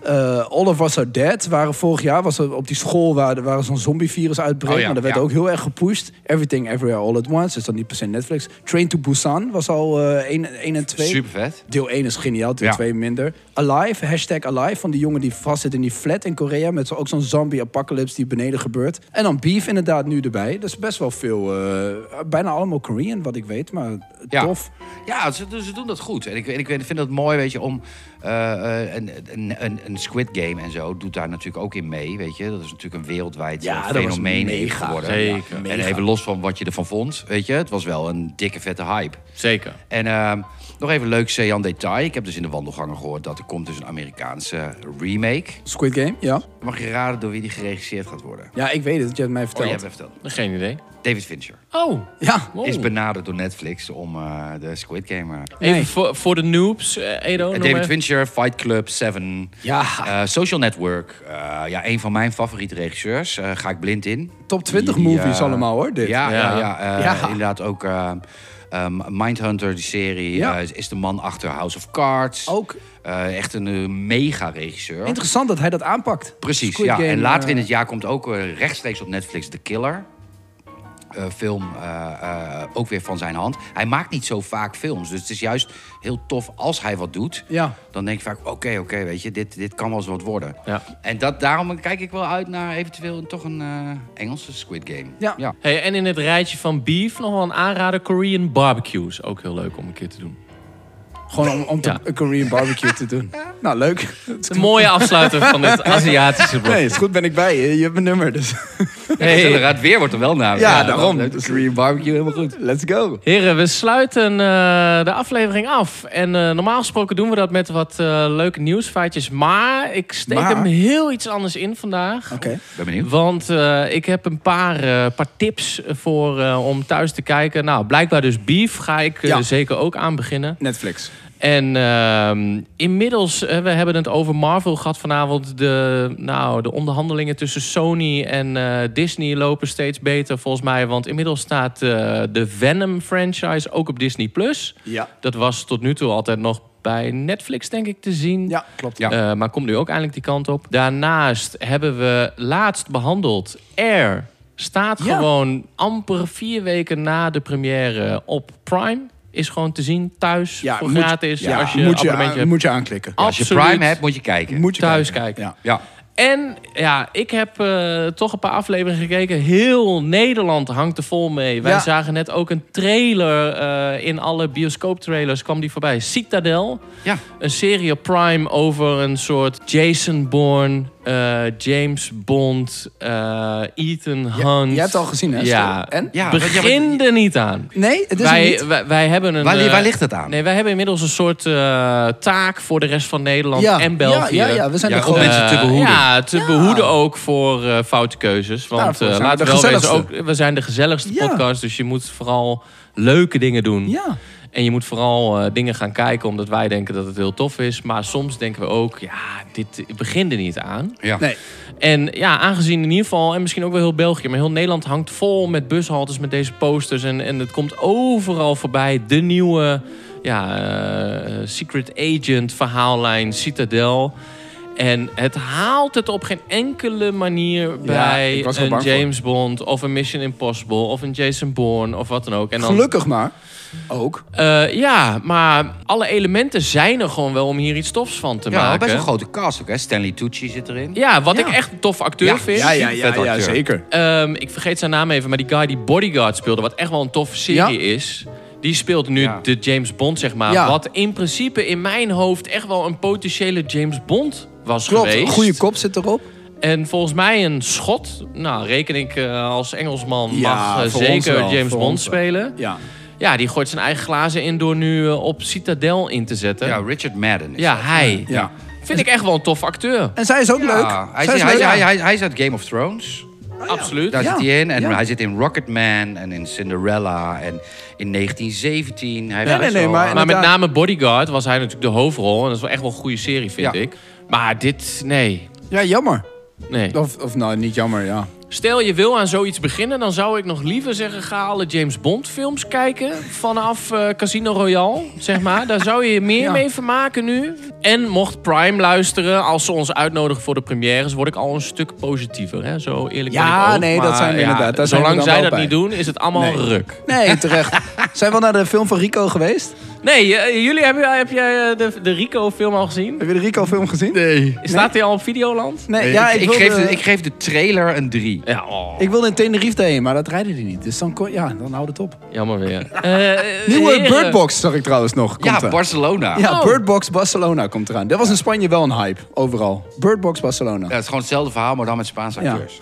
[SPEAKER 1] Eh, All of Us Are Dead waren vorig jaar was er op die school waar waar zo'n zombievirus uitbreekt.
[SPEAKER 3] Oh ja,
[SPEAKER 1] maar dat werd
[SPEAKER 3] ja.
[SPEAKER 1] ook heel erg gepusht. Everything Everywhere All at Once. Dus dan niet per se Netflix. Train to Busan was al eh 1, en 2.
[SPEAKER 3] Super vet.
[SPEAKER 1] Deel 1 is geniaal, deel
[SPEAKER 3] Ja.
[SPEAKER 1] 2 minder. Alive, hashtag Alive, van die jongen die vastzit in die flat in Korea. Met zo, ook zo'n zombie-apocalypse die beneden gebeurt. En dan Beef inderdaad nu erbij. Dat is best wel veel, eh, bijna allemaal Korean, wat ik weet. Maar
[SPEAKER 3] Ja.
[SPEAKER 1] tof.
[SPEAKER 3] Ja, ze, ze doen dat goed. En ik, en ik vind het mooi, weet je, om eh, eh, een, een, een, Squid Game en zo doet daar natuurlijk ook in mee, weet je. Dat is natuurlijk een wereldwijd
[SPEAKER 1] Ja,
[SPEAKER 3] eh,
[SPEAKER 1] dat was
[SPEAKER 3] fenomeen
[SPEAKER 1] mega.
[SPEAKER 3] geworden.
[SPEAKER 2] Zeker.
[SPEAKER 3] En
[SPEAKER 1] Mega.
[SPEAKER 3] even los van wat je ervan vond, weet je, het was wel een dikke vette hype.
[SPEAKER 2] Zeker.
[SPEAKER 3] En ehm, nog even leuk Sean detail. Ik heb dus in de wandelgangen gehoord dat er komt dus een Amerikaanse remake.
[SPEAKER 1] Squid Game, ja.
[SPEAKER 3] Mag je raden door wie die geregisseerd gaat worden?
[SPEAKER 1] Ja, ik weet het, je hebt mij
[SPEAKER 3] Oh,
[SPEAKER 1] verteld.
[SPEAKER 3] je hebt het verteld.
[SPEAKER 2] Geen idee.
[SPEAKER 3] David Fincher.
[SPEAKER 2] Oh,
[SPEAKER 1] Ja,
[SPEAKER 2] wow.
[SPEAKER 3] Is benaderd door Netflix om eh, de Squid Game... eh,
[SPEAKER 2] Even voor, voor de noobs, eh, Edo.
[SPEAKER 3] David. Fincher, Fight Club, Seven,
[SPEAKER 1] ja.
[SPEAKER 3] eh, Social Network. eh, ja, een van mijn favoriete regisseurs. eh, ga ik blind in.
[SPEAKER 1] top 20
[SPEAKER 3] Die,
[SPEAKER 1] movies allemaal hoor, dit.
[SPEAKER 3] Ja, ja.
[SPEAKER 2] Ja.
[SPEAKER 3] ja, eh,
[SPEAKER 1] Ja.
[SPEAKER 3] inderdaad ook eh, ehm, Mindhunter, die serie.
[SPEAKER 1] Ja.
[SPEAKER 3] eh, is de man achter House of Cards.
[SPEAKER 1] Ook
[SPEAKER 3] Eh, echt een eh, mega-regisseur.
[SPEAKER 1] interessant dat hij dat aanpakt.
[SPEAKER 3] Precies,
[SPEAKER 1] Squid
[SPEAKER 3] ja.
[SPEAKER 1] Game,
[SPEAKER 3] en later in het jaar komt ook rechtstreeks op Netflix The Killer. Eh, film eh, eh, ook weer van zijn hand. Hij maakt niet zo vaak films. Dus het is juist heel tof als hij wat doet.
[SPEAKER 1] Ja.
[SPEAKER 3] Dan denk ik vaak, oké, oké, weet je, dit, dit kan wel eens wat worden.
[SPEAKER 2] Ja.
[SPEAKER 3] En dat, daarom kijk ik wel uit naar eventueel een- toch een eh, Engelse Squid Game.
[SPEAKER 1] Ja.
[SPEAKER 3] ja.
[SPEAKER 2] Hey, en in het rijtje van beef nog wel een aanrader. Korean barbecues. Ook heel leuk om een keer te doen.
[SPEAKER 1] Gewoon om, om te,
[SPEAKER 2] Ja.
[SPEAKER 1] een Korean barbecue te doen. Nou, leuk.
[SPEAKER 2] Een mooie afsluiter van dit Aziatische blok.
[SPEAKER 1] Nee, is goed, ben ik bij je. Je hebt mijn nummer, dus
[SPEAKER 3] Hey.
[SPEAKER 2] Hey,
[SPEAKER 3] Het weer wordt er wel naar.
[SPEAKER 1] Ja, daarom.
[SPEAKER 3] leuk. De Korean barbecue, helemaal goed.
[SPEAKER 1] let's go.
[SPEAKER 2] heren, we sluiten eh, de aflevering af. En eh, normaal gesproken doen we dat met wat eh, leuke nieuwsfeitjes. Maar ik steek
[SPEAKER 1] Maar?
[SPEAKER 2] hem heel iets anders in vandaag.
[SPEAKER 1] Oké.
[SPEAKER 3] Ben benieuwd.
[SPEAKER 2] Want eh, ik heb een paar, eh, paar tips voor, eh, om thuis te kijken. Nou, blijkbaar dus Beef ga ik
[SPEAKER 1] Ja.
[SPEAKER 2] zeker ook aan beginnen.
[SPEAKER 1] Netflix.
[SPEAKER 2] En ehm, inmiddels, eh, we hebben het over Marvel gehad vanavond. De, nou, de onderhandelingen tussen Sony en eh, Disney lopen steeds beter volgens mij. Want inmiddels staat eh, de Venom franchise ook op Disney+. Plus.
[SPEAKER 1] Ja.
[SPEAKER 2] Dat was tot nu toe altijd nog bij Netflix, denk ik, te zien.
[SPEAKER 1] Ja, klopt.
[SPEAKER 3] Ja.
[SPEAKER 2] Eh, maar komt nu ook eindelijk die kant op. Daarnaast hebben we laatst behandeld Air. Staat
[SPEAKER 1] Ja.
[SPEAKER 2] gewoon amper vier weken na de première op Prime. Is gewoon te zien thuis
[SPEAKER 1] Ja,
[SPEAKER 2] voor
[SPEAKER 1] moet-
[SPEAKER 2] gratis.
[SPEAKER 1] Ja,
[SPEAKER 2] als je
[SPEAKER 1] moet, je
[SPEAKER 2] abonnementje
[SPEAKER 1] aan,
[SPEAKER 2] hebt.
[SPEAKER 1] moet je aanklikken.
[SPEAKER 3] Als je. Prime hebt, moet je kijken.
[SPEAKER 1] Moet je
[SPEAKER 2] thuis
[SPEAKER 1] kijken.
[SPEAKER 2] kijken.
[SPEAKER 1] Ja.
[SPEAKER 3] Ja.
[SPEAKER 2] En ja, ik heb eh, toch een paar afleveringen gekeken. Heel Nederland hangt er vol mee. Wij
[SPEAKER 1] Ja.
[SPEAKER 2] zagen net ook een trailer eh, in alle bioscooptrailers. kwam die voorbij. Citadel.
[SPEAKER 3] Ja.
[SPEAKER 2] Een serie op Prime over een soort Jason Bourne, eh, James Bond, eh, Ethan Hunt.
[SPEAKER 1] jij hebt het al gezien, hè?
[SPEAKER 2] Ja.
[SPEAKER 1] En?
[SPEAKER 3] Ja,
[SPEAKER 2] Begin er niet aan.
[SPEAKER 1] Nee, het is
[SPEAKER 2] Wij,
[SPEAKER 1] niet.
[SPEAKER 2] wij, wij hebben een...
[SPEAKER 3] Waar,
[SPEAKER 2] eh,
[SPEAKER 3] waar ligt het aan?
[SPEAKER 2] Nee, wij hebben inmiddels een soort eh, taak voor de rest van Nederland
[SPEAKER 1] ja.
[SPEAKER 2] en België.
[SPEAKER 1] Ja, ja, ja, we zijn
[SPEAKER 3] Ja,
[SPEAKER 1] er
[SPEAKER 3] om
[SPEAKER 1] gewoon...
[SPEAKER 3] mensen te
[SPEAKER 2] Eh,
[SPEAKER 3] behoeden.
[SPEAKER 2] Ja, te
[SPEAKER 1] Ja.
[SPEAKER 2] behoeden ook voor eh, foute keuzes. Want eh, laten we wel wezen, ook, we zijn de gezelligste
[SPEAKER 1] Ja.
[SPEAKER 2] podcast. Dus je moet vooral leuke dingen doen.
[SPEAKER 1] Ja.
[SPEAKER 2] En je moet vooral eh, dingen gaan kijken omdat wij denken dat het heel tof is. Maar soms denken we ook, ja, dit begint er niet aan.
[SPEAKER 3] Ja.
[SPEAKER 1] Nee.
[SPEAKER 2] En ja, aangezien in ieder geval, en misschien ook wel heel België, maar heel Nederland hangt vol met bushaltes met deze posters. En, en het komt overal voorbij. De nieuwe ja, eh, Secret Agent verhaallijn Citadel. En het haalt het op geen enkele manier bij
[SPEAKER 1] ik was
[SPEAKER 2] een
[SPEAKER 1] bang voor.
[SPEAKER 2] James Bond of een Mission Impossible of een Jason Bourne of wat dan ook. En dan,
[SPEAKER 1] Gelukkig maar. Ook.
[SPEAKER 2] Eh, ja, maar alle elementen zijn er gewoon wel om hier iets tofs van te
[SPEAKER 3] Ja,
[SPEAKER 2] maken.
[SPEAKER 3] best een grote cast ook, hè? Stanley Tucci zit erin.
[SPEAKER 2] Ja, wat
[SPEAKER 1] Ja.
[SPEAKER 2] ik echt een tof acteur
[SPEAKER 3] Ja,
[SPEAKER 2] vind.
[SPEAKER 1] Ja, ja, ja,
[SPEAKER 3] vet
[SPEAKER 1] ja,
[SPEAKER 3] acteur.
[SPEAKER 1] zeker.
[SPEAKER 2] Ehm, ik vergeet zijn naam even, maar die guy die Bodyguard speelde, wat echt wel een toffe serie is. Die speelt nu
[SPEAKER 3] Ja.
[SPEAKER 2] de James Bond, zeg maar.
[SPEAKER 1] Ja.
[SPEAKER 2] Wat in principe in mijn hoofd echt wel een potentiële James Bond was
[SPEAKER 1] Klopt,
[SPEAKER 2] geweest.
[SPEAKER 1] een goede kop zit erop.
[SPEAKER 2] En volgens mij een schot. Nou, reken ik eh, als Engelsman
[SPEAKER 1] Ja,
[SPEAKER 2] mag eh, zeker
[SPEAKER 1] wel,
[SPEAKER 2] James Bond spelen.
[SPEAKER 1] Ja.
[SPEAKER 2] Ja, die gooit zijn eigen glazen in door nu eh, op Citadel in te zetten.
[SPEAKER 3] Ja,
[SPEAKER 2] Ja,
[SPEAKER 3] Richard Madden. is dat.
[SPEAKER 2] hij.
[SPEAKER 1] ja.
[SPEAKER 2] Vind ik echt wel een tof acteur.
[SPEAKER 1] En zij is ook
[SPEAKER 3] Ja,
[SPEAKER 1] leuk.
[SPEAKER 3] Hij,
[SPEAKER 1] Zij
[SPEAKER 3] is, hij,
[SPEAKER 1] leuk.
[SPEAKER 3] hij, hij, hij is uit Game of Thrones.
[SPEAKER 2] Absoluut.
[SPEAKER 3] Daar
[SPEAKER 1] Ja,
[SPEAKER 3] zit hij in. En
[SPEAKER 1] ja.
[SPEAKER 3] hij zit in Rocketman en in Cinderella en in 1917. Hij
[SPEAKER 1] Ja, nee, nee, maar-
[SPEAKER 2] Maar met name Bodyguard was hij natuurlijk de hoofdrol. En dat is wel echt wel een goede serie, vind
[SPEAKER 3] Ja.
[SPEAKER 2] ik. Maar dit, nee.
[SPEAKER 1] Ja, jammer.
[SPEAKER 2] Nee.
[SPEAKER 1] Of, of nou, niet jammer, ja.
[SPEAKER 2] Stel je wil aan zoiets beginnen, dan zou ik nog liever zeggen: ga alle James Bond films kijken vanaf eh, Casino Royale, zeg maar. Daar zou je je meer
[SPEAKER 1] Ja.
[SPEAKER 2] mee vermaken nu. En mocht Prime luisteren, als ze ons uitnodigen voor de premières, word ik al een stuk positiever. Hè? Zo eerlijk ben
[SPEAKER 1] Ja,
[SPEAKER 2] ik ook.
[SPEAKER 1] nee, dat zijn we inderdaad. Daar zijn we
[SPEAKER 2] zolang zij dat
[SPEAKER 1] bij.
[SPEAKER 2] niet doen, is het allemaal
[SPEAKER 1] Nee.
[SPEAKER 2] ruk.
[SPEAKER 1] Nee, terecht. Zijn we naar de film van Rico geweest?
[SPEAKER 2] Nee, eh, jullie hebben heb jij eh, de, de Rico-film al gezien?
[SPEAKER 1] Heb je de Rico-film gezien?
[SPEAKER 3] Nee.
[SPEAKER 2] Staat die al op Videoland?
[SPEAKER 1] Nee, ja, ik,
[SPEAKER 3] ik,
[SPEAKER 1] wilde,
[SPEAKER 3] geef de, ik geef de trailer een 3.
[SPEAKER 2] Ja, oh,
[SPEAKER 1] ik wilde in Tenerife heen, maar dat rijden die niet. Dus dan, kon- ja, dan houdt het op.
[SPEAKER 2] jammer weer. Eh,
[SPEAKER 1] Nieuwe
[SPEAKER 2] heren.
[SPEAKER 1] Bird Box zag ik trouwens nog. Komt
[SPEAKER 3] Ja,
[SPEAKER 1] er.
[SPEAKER 3] Barcelona.
[SPEAKER 1] Ja,
[SPEAKER 2] Oh.
[SPEAKER 1] Bird Box Barcelona komt eraan. Dat was in Spanje wel een hype, overal. Bird Box Barcelona.
[SPEAKER 3] Ja, het is gewoon hetzelfde verhaal, maar dan met Spaanse
[SPEAKER 1] Ja.
[SPEAKER 3] acteurs.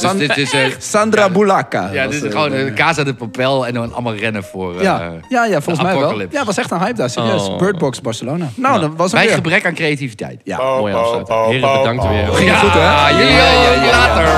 [SPEAKER 3] Dus dit is, eh,
[SPEAKER 1] Sandra Bulaca.
[SPEAKER 3] ja,
[SPEAKER 1] was,
[SPEAKER 3] dit is
[SPEAKER 1] eh,
[SPEAKER 3] gewoon
[SPEAKER 1] de-
[SPEAKER 3] een Casa de Papel en dan allemaal rennen voor... eh,
[SPEAKER 1] ja, ja, ja, volgens mij wel.
[SPEAKER 3] apocalypse.
[SPEAKER 1] Ja, was echt een hype daar, serieus.
[SPEAKER 2] Oh.
[SPEAKER 1] Birdbox Barcelona. Nou, dat was
[SPEAKER 3] Bij
[SPEAKER 1] weer.
[SPEAKER 3] gebrek aan creativiteit.
[SPEAKER 1] Ja.
[SPEAKER 2] Mooi afsluiten. Oh, bedankt weer.
[SPEAKER 1] Ging goed, hè?
[SPEAKER 3] Ja,
[SPEAKER 1] ja, ja,
[SPEAKER 3] later.